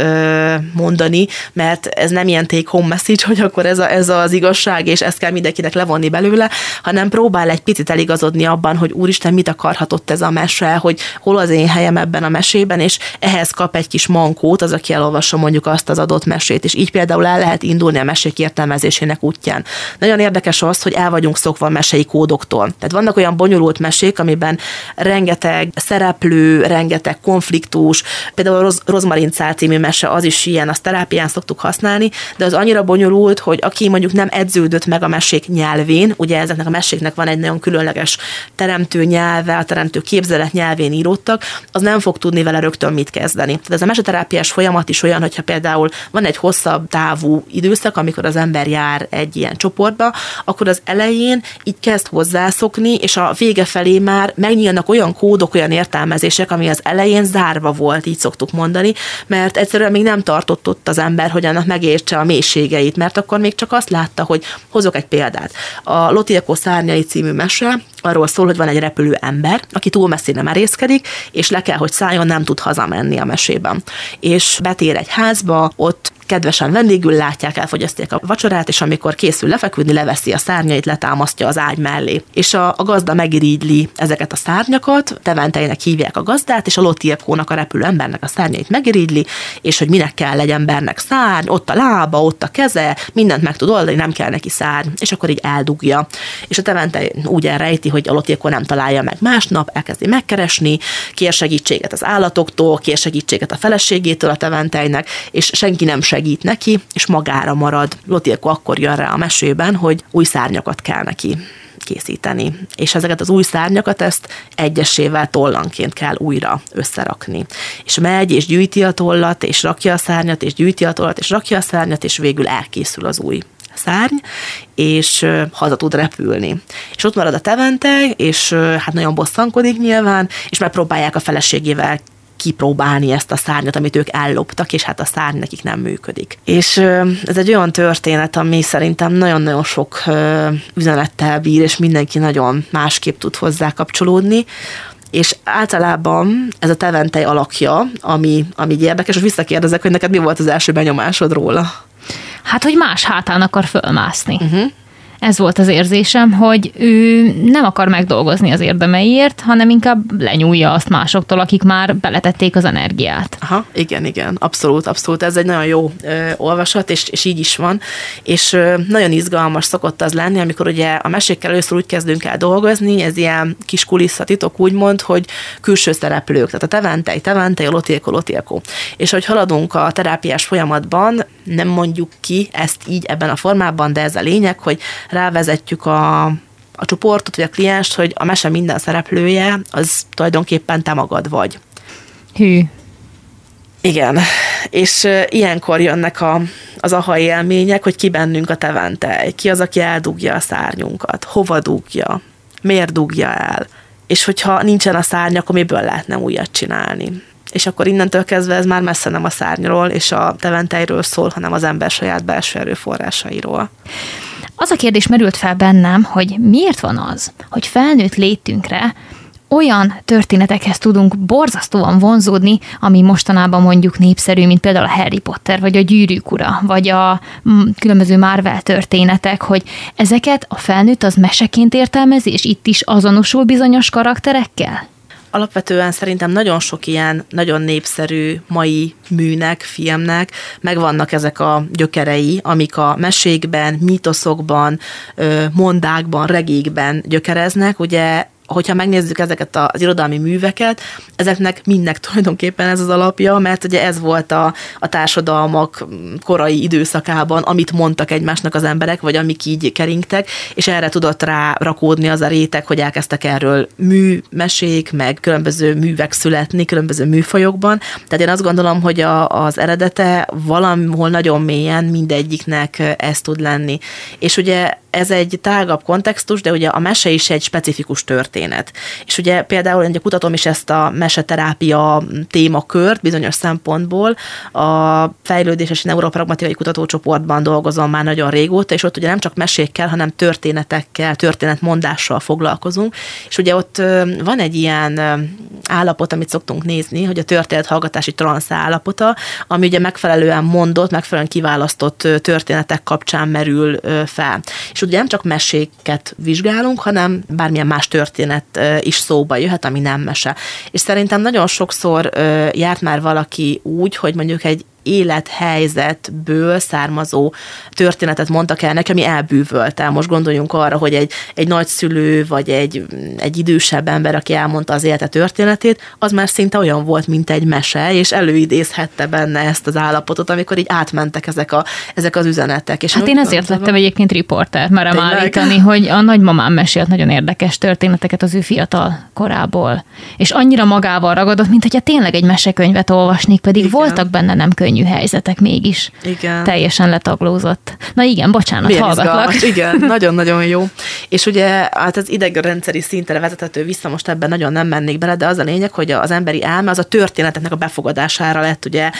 Speaker 3: mondani, mert ez nem ilyen take home message, hogy akkor ez, a, ez az igazság, és ezt kell mindenkinek levonni belőle, hanem próbál egy picit eligazodni abban, hogy úristen, mit akarhatott ez a mese, hogy hol az én helyem ebben ebben a mesében, és ehhez kap egy kis mankót az, aki elolvassa mondjuk azt az adott mesét, és így például el lehet indulni a mesék értelmezésének útján. Nagyon érdekes az, hogy el vagyunk szokva a mesei kódoktól. Tehát vannak olyan bonyolult mesék, amiben rengeteg szereplő, rengeteg konfliktus, például a Roz- Rozmarin cál című mese, az is ilyen, azt terápián szoktuk használni, de az annyira bonyolult, hogy aki mondjuk nem edződött meg a mesék nyelvén, ugye ezeknek a meséknek van egy nagyon különleges teremtő nyelve, a teremtő képzelet nyelvén íródtak, az nem fog fog tudni vele rögtön mit kezdeni. Tehát ez a meseterápiás folyamat is olyan, hogyha például van egy hosszabb távú időszak, amikor az ember jár egy ilyen csoportba, akkor az elején így kezd hozzászokni, és a vége felé már megnyílnak olyan kódok, olyan értelmezések, ami az elején zárva volt, így szoktuk mondani, mert egyszerűen még nem tartott ott az ember, hogy annak megértse a mélységeit, mert akkor még csak azt látta, hogy hozok egy példát. A Lotieko szárnyai című mese arról szól, hogy van egy repülő ember, aki túl messzire merészkedik, és le kell, hogy szálljon, nem tud hazamenni a mesében. És betér egy házba, ott kedvesen vendégül látják, elfogyasztják a vacsorát, és amikor készül lefeküdni, leveszi a szárnyait, letámasztja az ágy mellé. És a, a gazda megirigyli ezeket a szárnyakat, teventeinek hívják a gazdát, és a lotirkónak a repülő embernek a szárnyait megirigyli, és hogy minek kell legyen embernek szárny, ott a lába, ott a keze, mindent meg tud oldani, nem kell neki szárny, és akkor így eldugja. És a tevente úgy elrejti, hogy a lotirkó nem találja meg másnap, elkezdi megkeresni, kér segítséget az állatoktól, kér segítséget a feleségétől a teventeinek, és senki nem segít neki, és magára marad. Lotirko akkor jön rá a mesében, hogy új szárnyakat kell neki készíteni. És ezeket az új szárnyakat ezt egyesével tollanként kell újra összerakni. És megy, és gyűjti a tollat, és rakja a szárnyat, és gyűjti a tollat, és rakja a szárnyat, és végül elkészül az új szárny, és haza tud repülni. És ott marad a tevente, és hát nagyon bosszankodik nyilván, és megpróbálják a feleségével kipróbálni ezt a szárnyat, amit ők elloptak, és hát a szárny nekik nem működik. És ez egy olyan történet, ami szerintem nagyon-nagyon sok üzenettel bír, és mindenki nagyon másképp tud hozzá kapcsolódni és általában ez a teventej alakja, ami, ami érdekes, és visszakérdezek, hogy neked mi volt az első benyomásod róla?
Speaker 2: Hát, hogy más hátán akar fölmászni. Uh-huh ez volt az érzésem, hogy ő nem akar megdolgozni az érdemeiért, hanem inkább lenyúlja azt másoktól, akik már beletették az energiát.
Speaker 3: Aha, igen, igen, abszolút, abszolút. Ez egy nagyon jó ö, olvasat, és, és így is van. És ö, nagyon izgalmas szokott az lenni, amikor ugye a mesékkel először úgy kezdünk el dolgozni, ez ilyen kis kulisszatitok úgymond, hogy külső szereplők, tehát a teventej, a lotilko, lotilko. És hogy haladunk a terápiás folyamatban, nem mondjuk ki ezt így ebben a formában, de ez a lényeg, hogy rávezetjük a, a csoportot, vagy a klienst, hogy a mese minden szereplője, az tulajdonképpen te magad vagy.
Speaker 2: Hű.
Speaker 3: Igen, és ilyenkor jönnek a, az aha élmények, hogy ki bennünk a teventej, ki az, aki eldugja a szárnyunkat, hova dugja, miért dugja el, és hogyha nincsen a szárny, akkor miből lehetne újat csinálni és akkor innentől kezdve ez már messze nem a szárnyról és a teventejről szól, hanem az ember saját belső erőforrásairól.
Speaker 2: Az a kérdés merült fel bennem, hogy miért van az, hogy felnőtt létünkre olyan történetekhez tudunk borzasztóan vonzódni, ami mostanában mondjuk népszerű, mint például a Harry Potter, vagy a Gyűrűk ura, vagy a mm, különböző Marvel történetek, hogy ezeket a felnőtt az meseként értelmezi, és itt is azonosul bizonyos karakterekkel?
Speaker 3: Alapvetően szerintem nagyon sok ilyen nagyon népszerű mai műnek, filmnek megvannak ezek a gyökerei, amik a mesékben, mítoszokban, mondákban, regékben gyökereznek. Ugye hogyha megnézzük ezeket az irodalmi műveket, ezeknek mindnek tulajdonképpen ez az alapja, mert ugye ez volt a, a társadalmak korai időszakában, amit mondtak egymásnak az emberek, vagy amik így keringtek, és erre tudott rá rakódni az a réteg, hogy elkezdtek erről műmesék, meg különböző művek születni, különböző műfajokban. Tehát én azt gondolom, hogy a, az eredete valamhol nagyon mélyen mindegyiknek ez tud lenni. És ugye ez egy tágabb kontextus, de ugye a mese is egy specifikus történet. És ugye például én kutatom is ezt a meseterápia témakört bizonyos szempontból. A fejlődéses neuropragmatikai kutatócsoportban dolgozom már nagyon régóta, és ott ugye nem csak mesékkel, hanem történetekkel, történetmondással foglalkozunk. És ugye ott van egy ilyen állapot, amit szoktunk nézni, hogy a történethallgatási transz állapota, ami ugye megfelelően mondott, megfelelően kiválasztott történetek kapcsán merül fel. És ugye nem csak meséket vizsgálunk, hanem bármilyen más történet is szóba jöhet, ami nem mese. És szerintem nagyon sokszor járt már valaki úgy, hogy mondjuk egy élethelyzetből származó történetet mondtak el nekem, ami elbűvölt Most gondoljunk arra, hogy egy, egy nagyszülő, vagy egy, egy idősebb ember, aki elmondta az élete történetét, az már szinte olyan volt, mint egy mese, és előidézhette benne ezt az állapotot, amikor így átmentek ezek, a, ezek az üzenetek. És
Speaker 2: hát én ezért gondolom, lettem egyébként riporter, merem állítani, hogy a nagymamám mesélt nagyon érdekes történeteket az ő fiatal korából. És annyira magával ragadott, mint hogyha tényleg egy mesekönyvet olvasnék, pedig Igen. voltak benne nem könnyű könnyű helyzetek mégis. Igen. Teljesen letaglózott. Na igen, bocsánat, Milyen hallgatlak.
Speaker 3: Izgalmas. <laughs> Igen, nagyon-nagyon jó. És ugye hát az idegrendszeri szintre vezethető vissza, most ebben nagyon nem mennék bele, de az a lényeg, hogy az emberi elme az a történeteknek a befogadására lett ugye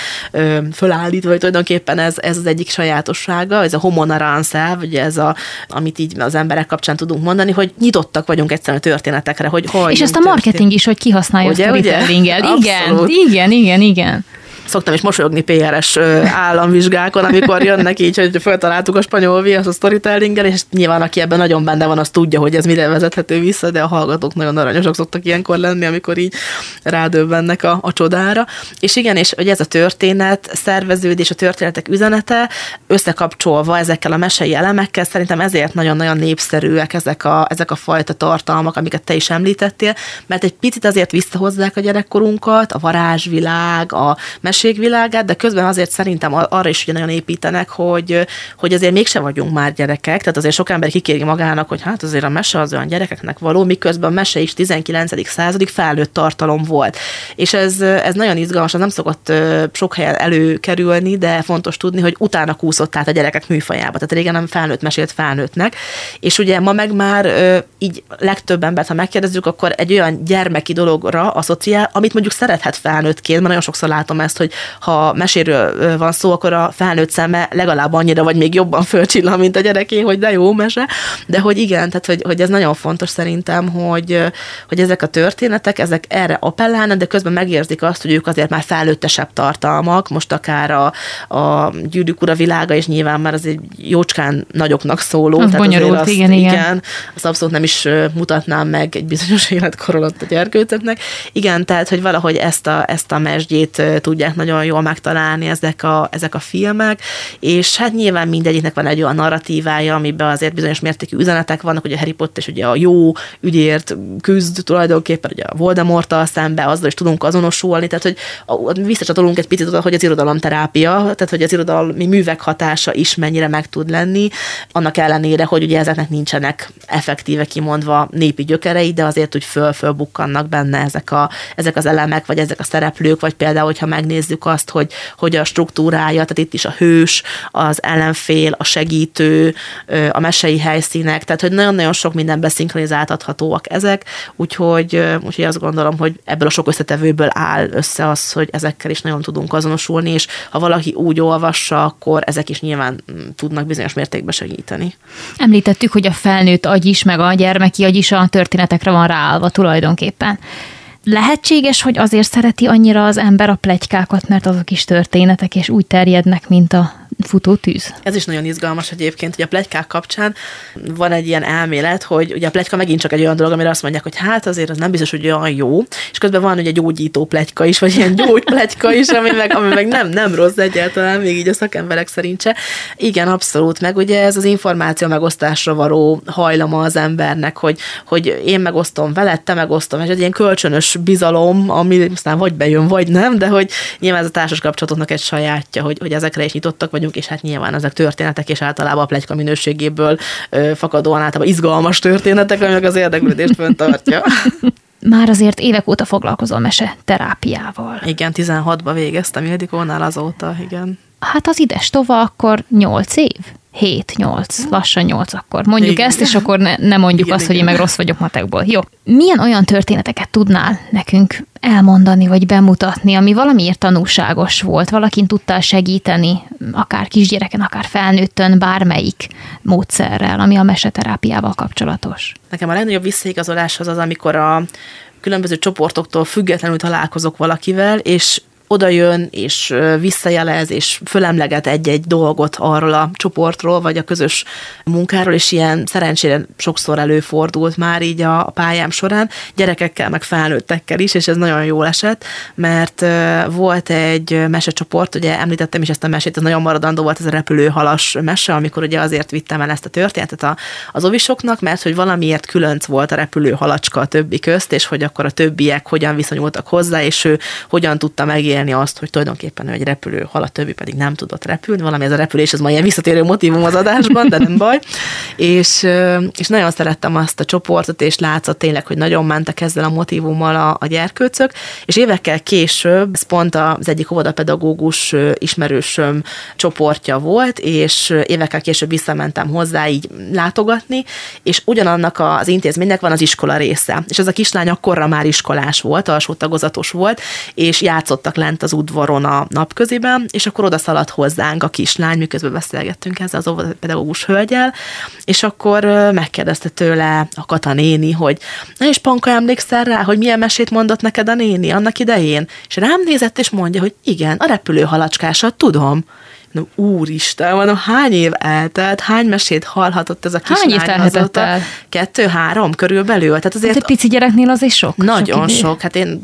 Speaker 3: fölállítva, vagy tulajdonképpen ez, ez az egyik sajátossága, ez a homonarance, vagy ez a, amit így az emberek kapcsán tudunk mondani, hogy nyitottak vagyunk egyszerűen a történetekre, hogy hogy
Speaker 2: És ezt a marketing történt. is, hogy kihasználja ugye, a storytellinggel. Igen, igen, igen, igen.
Speaker 3: Szoktam is mosolyogni PRS államvizsgákon, amikor jönnek így, hogy feltaláltuk a spanyol viasz a storytellinggel, és nyilván aki ebben nagyon benne van, az tudja, hogy ez mire vezethető vissza, de a hallgatók nagyon aranyosak szoktak ilyenkor lenni, amikor így rádöbbennek a, a csodára. És igen, és hogy ez a történet, szerveződés, a történetek üzenete összekapcsolva ezekkel a mesei elemekkel, szerintem ezért nagyon-nagyon népszerűek ezek a, ezek a fajta tartalmak, amiket te is említettél, mert egy picit azért visszahozzák a gyerekkorunkat, a varázsvilág, a mesék világát, de közben azért szerintem arra is ugye nagyon építenek, hogy, hogy azért mégse vagyunk már gyerekek, tehát azért sok ember kikéri magának, hogy hát azért a mese az olyan gyerekeknek való, miközben a mese is 19. századig felnőtt tartalom volt. És ez, ez nagyon izgalmas, az nem szokott sok helyen előkerülni, de fontos tudni, hogy utána kúszott át a gyerekek műfajába. Tehát régen nem felnőtt mesélt felnőttnek. És ugye ma meg már így legtöbb embert, ha megkérdezzük, akkor egy olyan gyermeki dologra asszociál, amit mondjuk szerethet felnőttként, mert nagyon sokszor látom ezt, hogy ha meséről van szó, akkor a felnőtt szeme legalább annyira, vagy még jobban fölcsillan, mint a gyereké, hogy de jó mese, de hogy igen, tehát hogy, hogy ez nagyon fontos szerintem, hogy, hogy ezek a történetek, ezek erre appellálnak, de közben megérzik azt, hogy ők azért már felnőttesebb tartalmak, most akár a, a gyűrűk ura világa, és nyilván már az egy jócskán nagyoknak szóló.
Speaker 2: Az tehát bonyolult, azt, igen, igen. igen.
Speaker 3: Azt abszolút nem is mutatnám meg egy bizonyos <laughs> életkor alatt a gyerkőcöknek. Igen, tehát, hogy valahogy ezt a, ezt a mesdjét tudják nagyon jól megtalálni ezek a, ezek a filmek, és hát nyilván mindegyiknek van egy olyan narratívája, amiben azért bizonyos mértékű üzenetek vannak, hogy a Harry Potter és ugye a jó ügyért küzd tulajdonképpen, ugye a Voldemorttal szembe, azzal is tudunk azonosulni, tehát hogy visszacsatolunk egy picit oda, hogy az irodalomterápia, tehát hogy az irodalmi művek hatása is mennyire meg tud lenni, annak ellenére, hogy ugye ezeknek nincsenek effektíve kimondva népi gyökerei, de azért úgy föl-fölbukkannak benne ezek, a, ezek az elemek, vagy ezek a szereplők, vagy például, hogyha megnézzük azt, hogy, hogy a struktúrája, tehát itt is a hős, az ellenfél, a segítő, a mesei helyszínek, tehát hogy nagyon-nagyon sok mindenben szinkronizáltathatóak ezek, úgyhogy, úgyhogy azt gondolom, hogy ebből a sok összetevőből áll össze az, hogy ezekkel is nagyon tudunk azonosulni, és ha valaki úgy olvassa, akkor ezek is nyilván mm, tudnak bizonyos mértékben segíteni.
Speaker 2: Említettük, hogy a felnőtt agy is, meg a gyermeki agy is a történetekre van ráállva tulajdonképpen. Lehetséges, hogy azért szereti annyira az ember a plegykákat, mert azok is történetek, és úgy terjednek, mint a futó tűz.
Speaker 3: Ez is nagyon izgalmas egyébként, hogy a plegykák kapcsán van egy ilyen elmélet, hogy ugye a plegyka megint csak egy olyan dolog, amire azt mondják, hogy hát azért az nem biztos, hogy olyan jó, és közben van ugye gyógyító plegyka is, vagy ilyen gyógyplegyka is, ami meg, ami meg nem, nem rossz egyáltalán, még így a szakemberek szerint se. Igen, abszolút, meg ugye ez az információ megosztásra való hajlama az embernek, hogy, hogy én megosztom veled, te megosztom, és egy ilyen kölcsönös bizalom, ami aztán vagy bejön, vagy nem, de hogy nyilván ez a társas kapcsolatoknak egy sajátja, hogy, hogy ezekre is nyitottak vagyunk, és hát nyilván ezek történetek, és általában a plegyka minőségéből ö, fakadóan általában izgalmas történetek, ami meg az érdeklődést föntartja.
Speaker 2: Már azért évek óta foglalkozol mese terápiával.
Speaker 3: Igen, 16-ba végeztem Ildikónál azóta, igen.
Speaker 2: Hát az ides tova akkor 8 év? 7-8, lassan 8 akkor. Mondjuk igen. ezt, és akkor ne, ne mondjuk igen, azt, igen. hogy én meg rossz vagyok matekból. Jó. Milyen olyan történeteket tudnál nekünk elmondani, vagy bemutatni, ami valamiért tanulságos volt, valakin tudtál segíteni, akár kisgyereken, akár felnőttön, bármelyik módszerrel, ami a meseterápiával kapcsolatos?
Speaker 3: Nekem a legnagyobb visszaigazolás az az, amikor a különböző csoportoktól függetlenül találkozok valakivel, és oda jön, és visszajelez, és fölemleget egy-egy dolgot arról a csoportról, vagy a közös munkáról, és ilyen szerencsére sokszor előfordult már így a pályám során, gyerekekkel, meg felnőttekkel is, és ez nagyon jól esett, mert volt egy mesecsoport, ugye említettem is ezt a mesét, ez nagyon maradandó volt ez a repülőhalas mese, amikor ugye azért vittem el ezt a történetet az ovisoknak, mert hogy valamiért különc volt a repülőhalacska a többi közt, és hogy akkor a többiek hogyan viszonyultak hozzá, és ő hogyan tudta megélni élni azt, hogy tulajdonképpen ő egy repülő hal, a többi pedig nem tudott repülni. Valami ez a repülés, ez ma ilyen visszatérő motivum az adásban, de nem baj. És, és nagyon szerettem azt a csoportot, és látszott tényleg, hogy nagyon mentek ezzel a motivummal a, a gyerkőcök, és évekkel később, ez pont az egyik óvodapedagógus ismerősöm csoportja volt, és évekkel később visszamentem hozzá így látogatni, és ugyanannak az intézménynek van az iskola része. És ez a kislány akkorra már iskolás volt, alsó tagozatos volt, és játszottak lenne bent az udvaron a napköziben, és akkor oda szaladt hozzánk a kislány, miközben beszélgettünk ezzel az pedagógus hölgyel, és akkor megkérdezte tőle a Kata néni, hogy na és Panka emlékszel rá, hogy milyen mesét mondott neked a néni annak idején? És rám nézett, és mondja, hogy igen, a repülő halacskásat tudom. No, úristen, mondom, hány év eltelt, hány mesét hallhatott ez a kislány
Speaker 2: Hány év telhetett el?
Speaker 3: Kettő-három körülbelül. Tehát
Speaker 2: azért hát egy pici gyereknél az is sok.
Speaker 3: Nagyon sok. sok. Hát én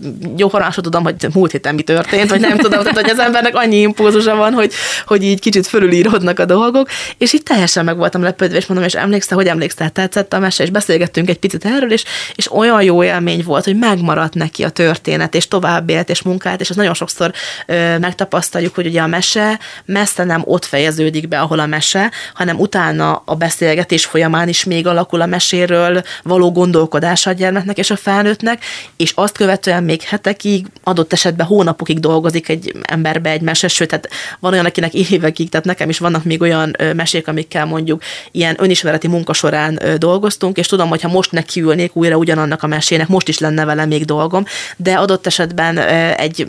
Speaker 3: sem tudom, hogy múlt héten mi történt, vagy nem tudom, tehát hogy az embernek annyi impulzusa van, hogy, hogy így kicsit fölülírodnak a dolgok, és így teljesen meg voltam lepődve, és mondom, és emlékszel, hogy emlékszel, tetszett a mese, és beszélgettünk egy picit erről, és, és olyan jó élmény volt, hogy megmaradt neki a történet, és tovább élt, és munkált, és az nagyon sokszor ö, megtapasztaljuk, hogy ugye a mese messze messze nem ott fejeződik be, ahol a mese, hanem utána a beszélgetés folyamán is még alakul a meséről való gondolkodás a gyermeknek és a felnőttnek, és azt követően még hetekig, adott esetben hónapokig dolgozik egy emberbe egy mese, sőt, tehát van olyan, akinek évekig, tehát nekem is vannak még olyan mesék, amikkel mondjuk ilyen önismereti munka során dolgoztunk, és tudom, hogy ha most nekiülnék újra ugyanannak a mesének, most is lenne vele még dolgom, de adott esetben egy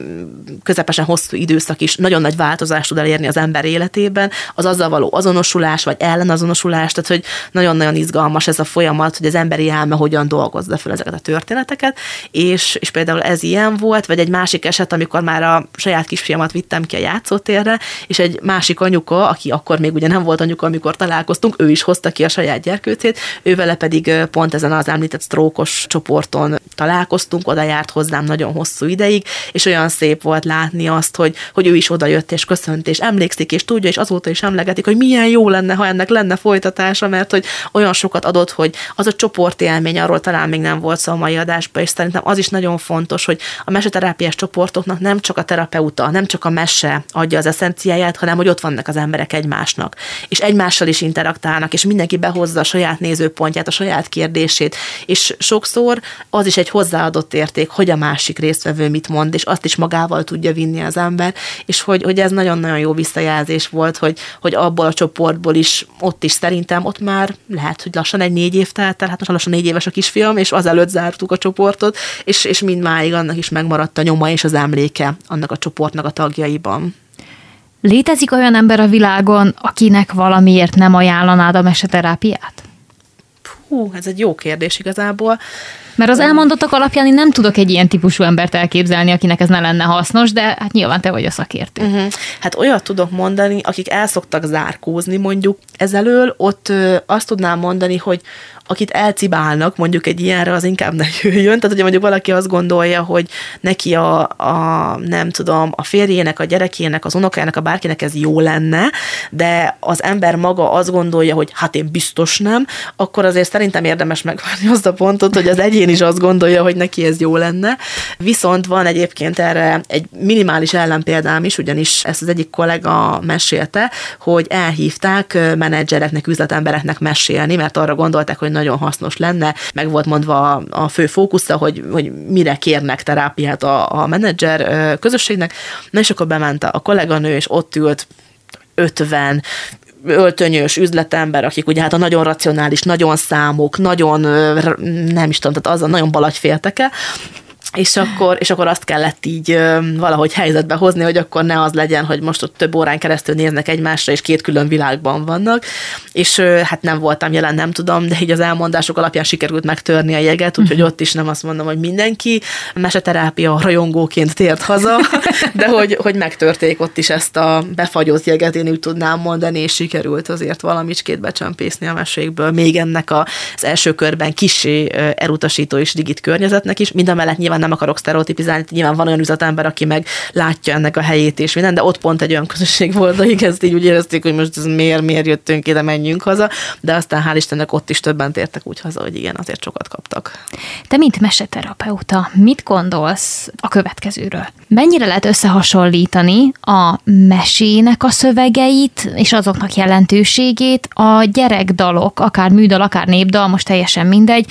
Speaker 3: közepesen hosszú időszak is nagyon nagy változást tud elérni az ember ember életében, az azzal való azonosulás, vagy ellenazonosulás, tehát hogy nagyon-nagyon izgalmas ez a folyamat, hogy az emberi elme hogyan dolgozza fel ezeket a történeteket, és, és például ez ilyen volt, vagy egy másik eset, amikor már a saját kisfiamat vittem ki a játszótérre, és egy másik anyuka, aki akkor még ugye nem volt anyuka, amikor találkoztunk, ő is hozta ki a saját gyerkőcét, ő vele pedig pont ezen az említett sztrókos csoporton találkoztunk, oda járt hozzám nagyon hosszú ideig, és olyan szép volt látni azt, hogy, hogy ő is oda jött és köszönt, és emlékszik emlékszik és tudja, és azóta is emlegetik, hogy milyen jó lenne, ha ennek lenne folytatása, mert hogy olyan sokat adott, hogy az a csoportélmény, arról talán még nem volt szó a mai adásban, és szerintem az is nagyon fontos, hogy a meseterápiás csoportoknak nem csak a terapeuta, nem csak a mese adja az eszenciáját, hanem hogy ott vannak az emberek egymásnak, és egymással is interaktálnak, és mindenki behozza a saját nézőpontját, a saját kérdését, és sokszor az is egy hozzáadott érték, hogy a másik résztvevő mit mond, és azt is magával tudja vinni az ember, és hogy, hogy ez nagyon-nagyon jó visszajelzés jelzés volt, hogy, hogy abból a csoportból is, ott is szerintem, ott már lehet, hogy lassan egy négy év telt el, hát most lassan négy éves a kisfiam, és azelőtt zártuk a csoportot, és, és mindmáig annak is megmaradt a nyoma és az emléke annak a csoportnak a tagjaiban.
Speaker 2: Létezik olyan ember a világon, akinek valamiért nem ajánlanád a meseterápiát?
Speaker 3: Hú, ez egy jó kérdés igazából.
Speaker 2: Mert az elmondottak alapján én nem tudok egy ilyen típusú embert elképzelni, akinek ez ne lenne hasznos, de hát nyilván te vagy a szakértő. Uh-huh.
Speaker 3: Hát olyat tudok mondani, akik el szoktak zárkózni mondjuk ezelől, ott ö, azt tudnám mondani, hogy akit elcibálnak mondjuk egy ilyenre, az inkább ne <laughs> jöjjön. Tehát, hogyha mondjuk valaki azt gondolja, hogy neki a, a nem tudom, a férjének, a gyerekének, az unokájának, a bárkinek ez jó lenne, de az ember maga azt gondolja, hogy hát én biztos nem, akkor azért szerintem érdemes megvárni azt a pontot, hogy az egyén is azt gondolja, hogy neki ez jó lenne. Viszont van egyébként erre egy minimális ellenpéldám is, ugyanis ezt az egyik kollega mesélte, hogy elhívták menedzsereknek, üzletembereknek mesélni, mert arra gondolták, hogy nagyon hasznos lenne. Meg volt mondva a, fő fókusza, hogy, hogy mire kérnek terápiát a, a menedzser közösségnek. Na és akkor bement a kolléganő, és ott ült 50 öltönyös üzletember, akik ugye hát a nagyon racionális, nagyon számok, nagyon nem is tudom, tehát az a nagyon balagyfélteke, és akkor, és akkor azt kellett így valahogy helyzetbe hozni, hogy akkor ne az legyen, hogy most ott több órán keresztül néznek egymásra, és két külön világban vannak, és hát nem voltam jelen, nem tudom, de így az elmondások alapján sikerült megtörni a jeget, úgyhogy mhm. ott is nem azt mondom, hogy mindenki. Meseterápia rajongóként tért haza, <laughs> de hogy, hogy megtörték ott is ezt a befagyott jeget, én úgy tudnám mondani, és sikerült azért valamicskét becsempészni a mesékből, még ennek az első körben kisé elutasító és digit környezetnek is, mind a mellett nyilván nem akarok sztereotipizálni, nyilván van olyan üzletember, aki meg látja ennek a helyét és minden, de ott pont egy olyan közösség volt, akik ezt így úgy érezték, hogy most ez miért, miért jöttünk ide, menjünk haza, de aztán hál' Istennek ott is többen tértek úgy haza, hogy igen, azért sokat kaptak.
Speaker 2: Te, mint meseterapeuta, mit gondolsz a következőről? Mennyire lehet összehasonlítani a mesének a szövegeit és azoknak jelentőségét a gyerekdalok, akár műdal, akár népdal, most teljesen mindegy,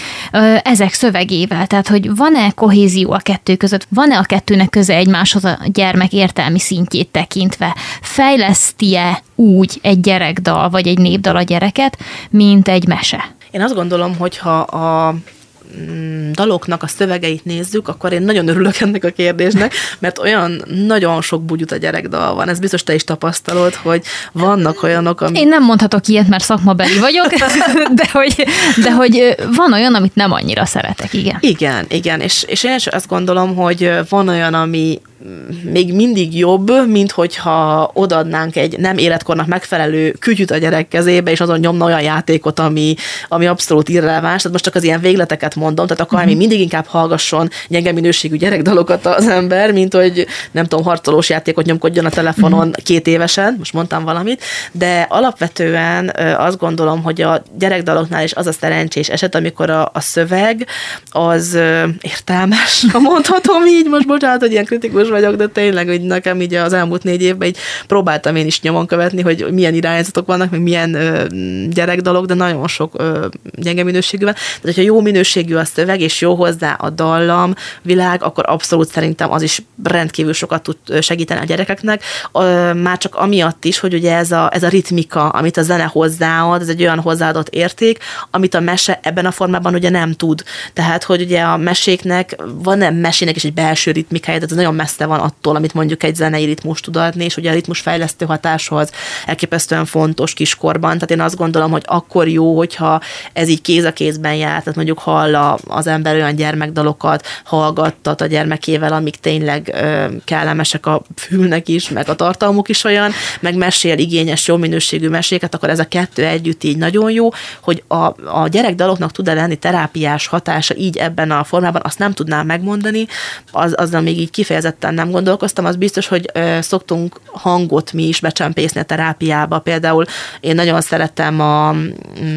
Speaker 2: ezek szövegével? Tehát, hogy van-e kohézió a kettő között? Van-e a kettőnek köze egymáshoz a gyermek értelmi szintjét tekintve? Fejleszti-e úgy egy gyerekdal vagy egy népdal a gyereket, mint egy mese?
Speaker 3: Én azt gondolom, hogy ha a daloknak a szövegeit nézzük, akkor én nagyon örülök ennek a kérdésnek, mert olyan nagyon sok bugyut a gyerekdal van. Ez biztos te is tapasztalod, hogy vannak olyanok,
Speaker 2: amik... Én nem mondhatok ilyet, mert szakmabeli vagyok, <laughs> de hogy, de hogy van olyan, amit nem annyira szeretek, igen.
Speaker 3: Igen, igen, és, és én is azt gondolom, hogy van olyan, ami még mindig jobb, mint hogyha odadnánk egy nem életkornak megfelelő kütyüt a gyerek kezébe, és azon nyomna olyan játékot, ami, ami abszolút irreleváns. Tehát most csak az ilyen végleteket mondom, tehát akkor uh-huh. mindig inkább hallgasson gyenge minőségű gyerekdalokat az ember, mint hogy nem tudom, harcolós játékot nyomkodjon a telefonon uh-huh. két évesen, most mondtam valamit, de alapvetően azt gondolom, hogy a gyerekdaloknál is az a szerencsés eset, amikor a, a szöveg az értelmes, ha mondhatom így, most bocsánat, hogy ilyen kritikus kritikus vagyok, de tényleg, hogy nekem így az elmúlt négy évben így próbáltam én is nyomon követni, hogy milyen irányzatok vannak, meg milyen ö, gyerekdalok, de nagyon sok ö, gyenge minőségű van. Tehát, hogyha jó minőségű a szöveg, és jó hozzá a dallam világ, akkor abszolút szerintem az is rendkívül sokat tud segíteni a gyerekeknek. Ö, már csak amiatt is, hogy ugye ez a, ez a ritmika, amit a zene hozzáad, ez egy olyan hozzáadott érték, amit a mese ebben a formában ugye nem tud. Tehát, hogy ugye a meséknek van nem mesének is egy belső ritmikája, tehát ez nagyon messze messze van attól, amit mondjuk egy zenei ritmus tud adni, és ugye a ritmus fejlesztő hatáshoz elképesztően fontos kiskorban. Tehát én azt gondolom, hogy akkor jó, hogyha ez így kéz a kézben jár, tehát mondjuk hall az ember olyan gyermekdalokat, hallgattat a gyermekével, amik tényleg ö, kellemesek a fülnek is, meg a tartalmuk is olyan, meg mesél igényes, jó minőségű meséket, akkor ez a kettő együtt így nagyon jó, hogy a, a gyerekdaloknak tud-e lenni terápiás hatása így ebben a formában, azt nem tudnám megmondani, az, azzal még így kifejezetten ezen nem gondolkoztam, az biztos, hogy ö, szoktunk hangot mi is becsempészni a terápiába. Például én nagyon szeretem a,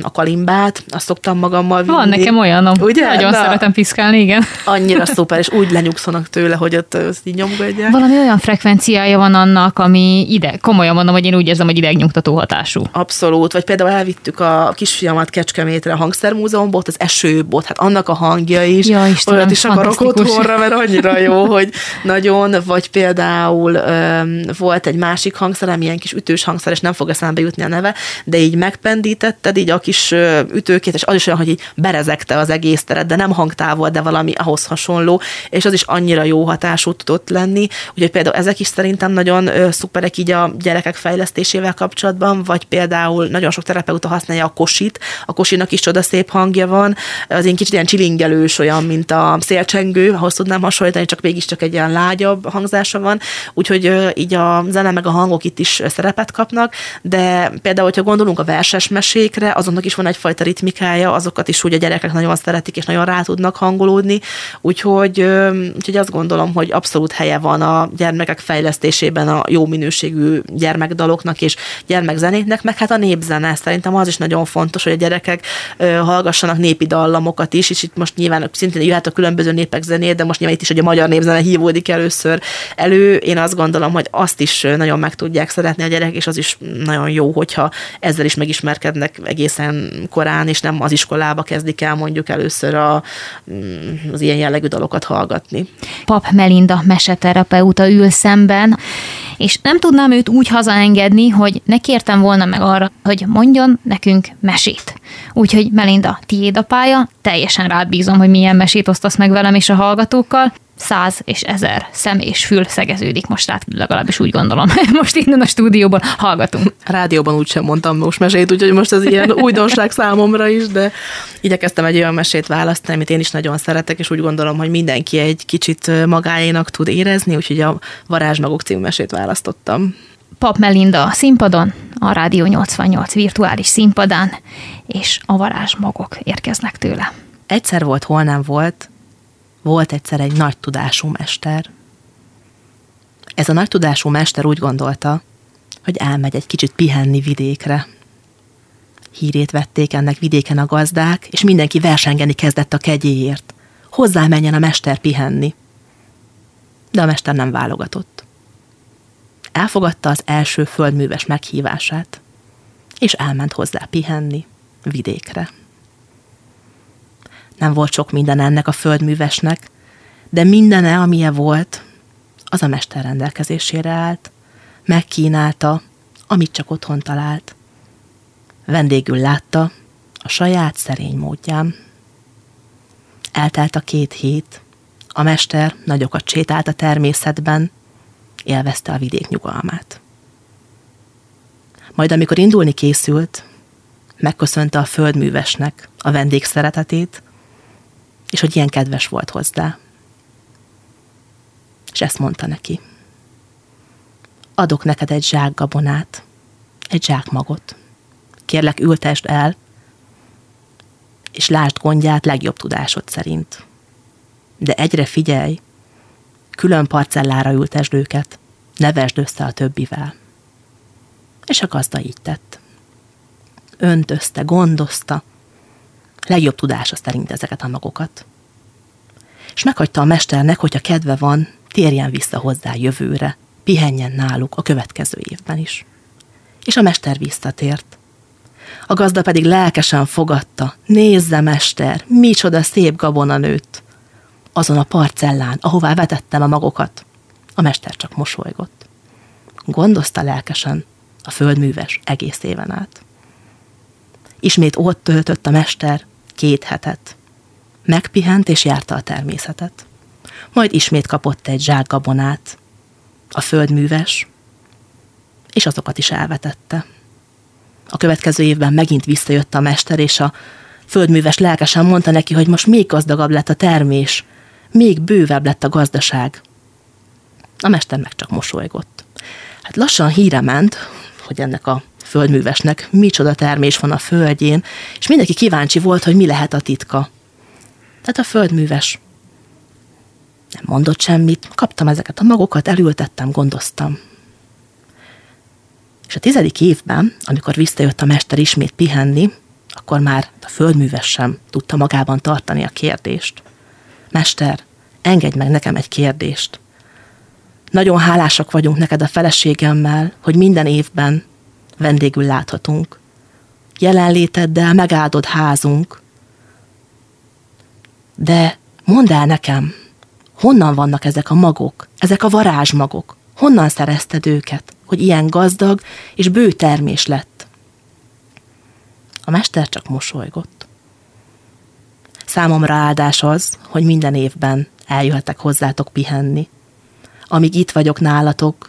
Speaker 3: a kalimbát, azt szoktam magammal vinni.
Speaker 2: Van nekem olyanom. Ugye? Nagyon Na, szeretem piszkálni, igen.
Speaker 3: Annyira <laughs> szuper, és úgy lenyugszanak tőle, hogy ott ezt így nyomkodják.
Speaker 2: Valami olyan frekvenciája van annak, ami ide, komolyan mondom, hogy én úgy érzem, hogy idegnyugtató hatású.
Speaker 3: Abszolút. Vagy például elvittük a kisfiamat Kecskemétre a hangszermúzeumból, az esőbot, hát annak a hangja is. Ja, Istenem, olyat is akarok otthonra, mert annyira jó, hogy <laughs> nagyon nagyon, vagy például ö, volt egy másik hangszer, ami ilyen kis ütős hangszer, és nem fog eszembe jutni a neve, de így megpendítetted így a kis ütőkét, és az is olyan, hogy így berezekte az egész teret, de nem hangtávol, de valami ahhoz hasonló, és az is annyira jó hatású tudott lenni, úgyhogy például ezek is szerintem nagyon ö, szuperek így a gyerekek fejlesztésével kapcsolatban, vagy például nagyon sok terapeuta használja a kosit, a kosinak is csodaszép hangja van, az én kicsit ilyen csilingelős, olyan, mint a szélcsengő, ahhoz tudnám hasonlítani, csak mégiscsak egy ilyen lágyabb, nagyobb hangzása van, úgyhogy így a zene meg a hangok itt is szerepet kapnak, de például, hogyha gondolunk a verses mesékre, azonnak is van egyfajta ritmikája, azokat is úgy a gyerekek nagyon szeretik, és nagyon rá tudnak hangolódni, úgyhogy, úgyhogy azt gondolom, hogy abszolút helye van a gyermekek fejlesztésében a jó minőségű gyermekdaloknak és gyermekzenéknek, meg hát a népzene. Szerintem az is nagyon fontos, hogy a gyerekek hallgassanak népi dallamokat is, és itt most nyilván szintén jöhet a különböző népek zenét, de most nyilván itt is, hogy a magyar népzene hívódik először először elő. Én azt gondolom, hogy azt is nagyon meg tudják szeretni a gyerek, és az is nagyon jó, hogyha ezzel is megismerkednek egészen korán, és nem az iskolába kezdik el mondjuk először a, mm, az ilyen jellegű dalokat hallgatni.
Speaker 2: Pap Melinda meseterapeuta ül szemben, és nem tudnám őt úgy hazaengedni, hogy ne kértem volna meg arra, hogy mondjon nekünk mesét. Úgyhogy Melinda, tiéd a pálya, teljesen rád bízom, hogy milyen mesét osztasz meg velem és a hallgatókkal száz és ezer szem és fül szegeződik most rá, legalábbis úgy gondolom. <laughs> Most innen a stúdióban hallgatunk.
Speaker 3: A rádióban úgysem mondtam most mesét, úgyhogy most ez ilyen <laughs> újdonság számomra is, de igyekeztem egy olyan mesét választani, amit én is nagyon szeretek, és úgy gondolom, hogy mindenki egy kicsit magáénak tud érezni, úgyhogy a Varázsmagok című mesét választottam.
Speaker 2: Pap Melinda a színpadon, a Rádió 88 virtuális színpadán, és a varázsmagok érkeznek tőle.
Speaker 3: Egyszer volt, hol nem volt, volt egyszer egy nagy tudású mester. Ez a nagy tudású mester úgy gondolta, hogy elmegy egy kicsit pihenni vidékre. Hírét vették ennek vidéken a gazdák, és mindenki versengeni kezdett a kegyéért. Hozzá menjen a mester pihenni. De a mester nem válogatott. Elfogadta az első földműves meghívását, és elment hozzá pihenni vidékre nem volt sok minden ennek a földművesnek, de mindene, amilyen volt, az a mester rendelkezésére állt, megkínálta, amit csak otthon talált. Vendégül látta a saját szerény módján. Eltelt a két hét. A mester nagyokat sétált a természetben, élvezte a vidék nyugalmát. Majd amikor indulni készült, megköszönte a földművesnek a vendég szeretetét, és hogy ilyen kedves volt hozzá. És ezt mondta neki. Adok neked egy zsák gabonát, egy zsák magot. Kérlek, ültesd el, és lásd gondját legjobb tudásod szerint. De egyre figyelj, külön parcellára ültesd őket, ne vesd össze a többivel. És a gazda így tett. Öntözte, gondozta, legjobb tudása szerint ezeket a magokat. És meghagyta a mesternek, hogyha kedve van, térjen vissza hozzá jövőre, pihenjen náluk a következő évben is. És a mester visszatért. A gazda pedig lelkesen fogadta. Nézze, mester, micsoda szép gabona nőtt. Azon a parcellán, ahová vetettem a magokat. A mester csak mosolygott. Gondozta lelkesen a földműves egész éven át. Ismét ott töltött a mester két hetet. Megpihent és járta a természetet. Majd ismét kapott egy zsák gabonát. A földműves, és azokat is elvetette. A következő évben megint visszajött a mester, és a földműves lelkesen mondta neki, hogy most még gazdagabb lett a termés, még bővebb lett a gazdaság. A mester meg csak mosolygott. Hát lassan híre ment, hogy ennek a földművesnek micsoda termés van a földjén, és mindenki kíváncsi volt, hogy mi lehet a titka. Tehát a földműves nem mondott semmit, kaptam ezeket a magokat, elültettem, gondoztam. És a tizedik évben, amikor visszajött a mester ismét pihenni, akkor már a földműves sem tudta magában tartani a kérdést. Mester, engedj meg nekem egy kérdést. Nagyon hálásak vagyunk neked a feleségemmel, hogy minden évben vendégül láthatunk. Jelenléteddel megáldod házunk. De mondd el nekem, honnan vannak ezek a magok, ezek a varázsmagok? Honnan szerezted őket, hogy ilyen gazdag és bő termés lett? A mester csak mosolygott. Számomra áldás az, hogy minden évben eljöhetek hozzátok pihenni. Amíg itt vagyok nálatok,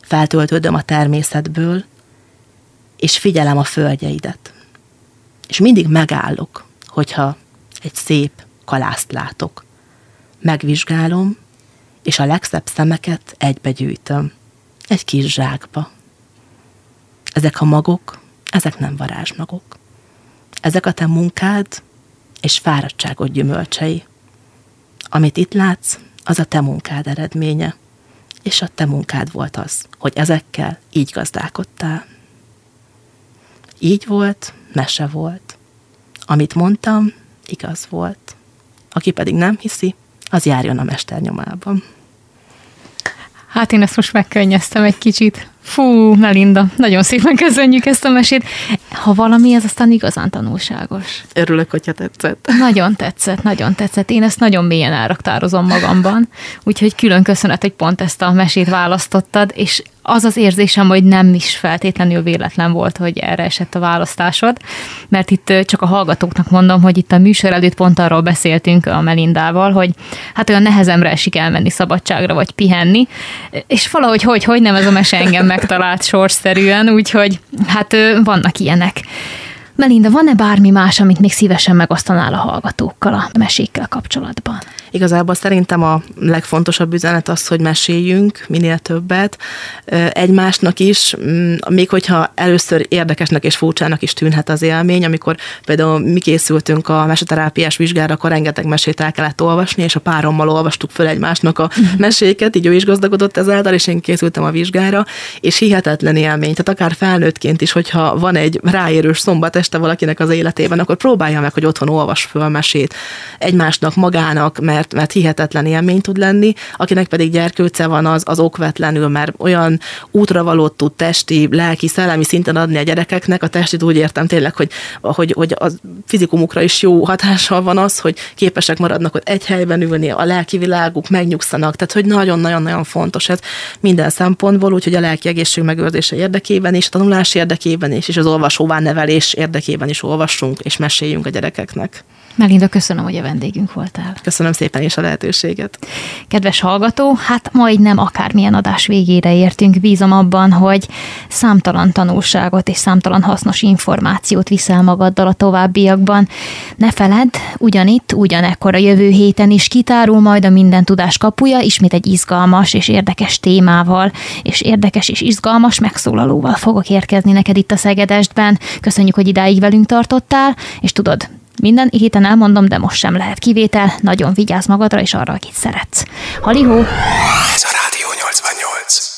Speaker 3: feltöltődöm a természetből, és figyelem a földjeidet. És mindig megállok, hogyha egy szép kalászt látok. Megvizsgálom, és a legszebb szemeket egybegyűjtöm. Egy kis zsákba. Ezek a magok, ezek nem varázsmagok. Ezek a te munkád és fáradtságod gyümölcsei. Amit itt látsz, az a te munkád eredménye, és a te munkád volt az, hogy ezekkel így gazdálkodtál. Így volt, mese volt. Amit mondtam, igaz volt. Aki pedig nem hiszi, az járjon a mester nyomában.
Speaker 2: Hát én ezt most megkönnyeztem egy kicsit. Fú, Melinda, nagyon szépen köszönjük ezt a mesét. Ha valami, ez aztán igazán tanulságos.
Speaker 3: Örülök, hogyha tetszett.
Speaker 2: Nagyon tetszett, nagyon tetszett. Én ezt nagyon mélyen elraktározom magamban, úgyhogy külön köszönet, hogy pont ezt a mesét választottad, és az az érzésem, hogy nem is feltétlenül véletlen volt, hogy erre esett a választásod, mert itt csak a hallgatóknak mondom, hogy itt a műsor előtt pont arról beszéltünk a Melindával, hogy hát olyan nehezemre esik elmenni szabadságra, vagy pihenni, és valahogy hogy, hogy nem ez a mese engem megtalált sorszerűen, úgyhogy hát vannak ilyenek. Melinda, van-e bármi más, amit még szívesen megosztanál a hallgatókkal a mesékkel kapcsolatban?
Speaker 3: Igazából szerintem a legfontosabb üzenet az, hogy meséljünk minél többet egymásnak is, mm, még hogyha először érdekesnek és furcsának is tűnhet az élmény, amikor például mi készültünk a meseterápiás vizsgára, akkor rengeteg mesét el kellett olvasni, és a párommal olvastuk föl egymásnak a <laughs> meséket, így ő is gazdagodott ezáltal, és én készültem a vizsgára, és hihetetlen élmény. Tehát akár felnőttként is, hogyha van egy ráérős szombat este valakinek az életében, akkor próbálja meg, hogy otthon olvas föl mesét egymásnak, magának, mert mert, mert hihetetlen élmény tud lenni, akinek pedig gyerkőce van, az, az okvetlenül, mert olyan útravalót tud testi, lelki, szellemi szinten adni a gyerekeknek, a testit úgy értem tényleg, hogy, hogy, hogy a fizikumukra is jó hatással van az, hogy képesek maradnak ott egy helyben ülni, a lelki világuk megnyugszanak, tehát hogy nagyon-nagyon-nagyon fontos ez minden szempontból, úgyhogy a lelki egészség megőrzése érdekében is, a tanulás érdekében is, és az olvasóvá nevelés érdekében is olvassunk és meséljünk a gyerekeknek.
Speaker 2: Melinda, köszönöm, hogy a vendégünk voltál.
Speaker 3: Köszönöm szépen is a lehetőséget.
Speaker 2: Kedves hallgató, hát majdnem akármilyen adás végére értünk. Bízom abban, hogy számtalan tanulságot és számtalan hasznos információt viszel magaddal a továbbiakban. Ne feledd, ugyanitt, ugyanekkor a jövő héten is kitárul majd a minden tudás kapuja, ismét egy izgalmas és érdekes témával, és érdekes és izgalmas megszólalóval fogok érkezni neked itt a Szegedestben. Köszönjük, hogy idáig velünk tartottál, és tudod, minden héten elmondom, de most sem lehet kivétel. Nagyon vigyázz magadra és arra, akit szeretsz. Halihó!
Speaker 4: Ez a Rádió 88.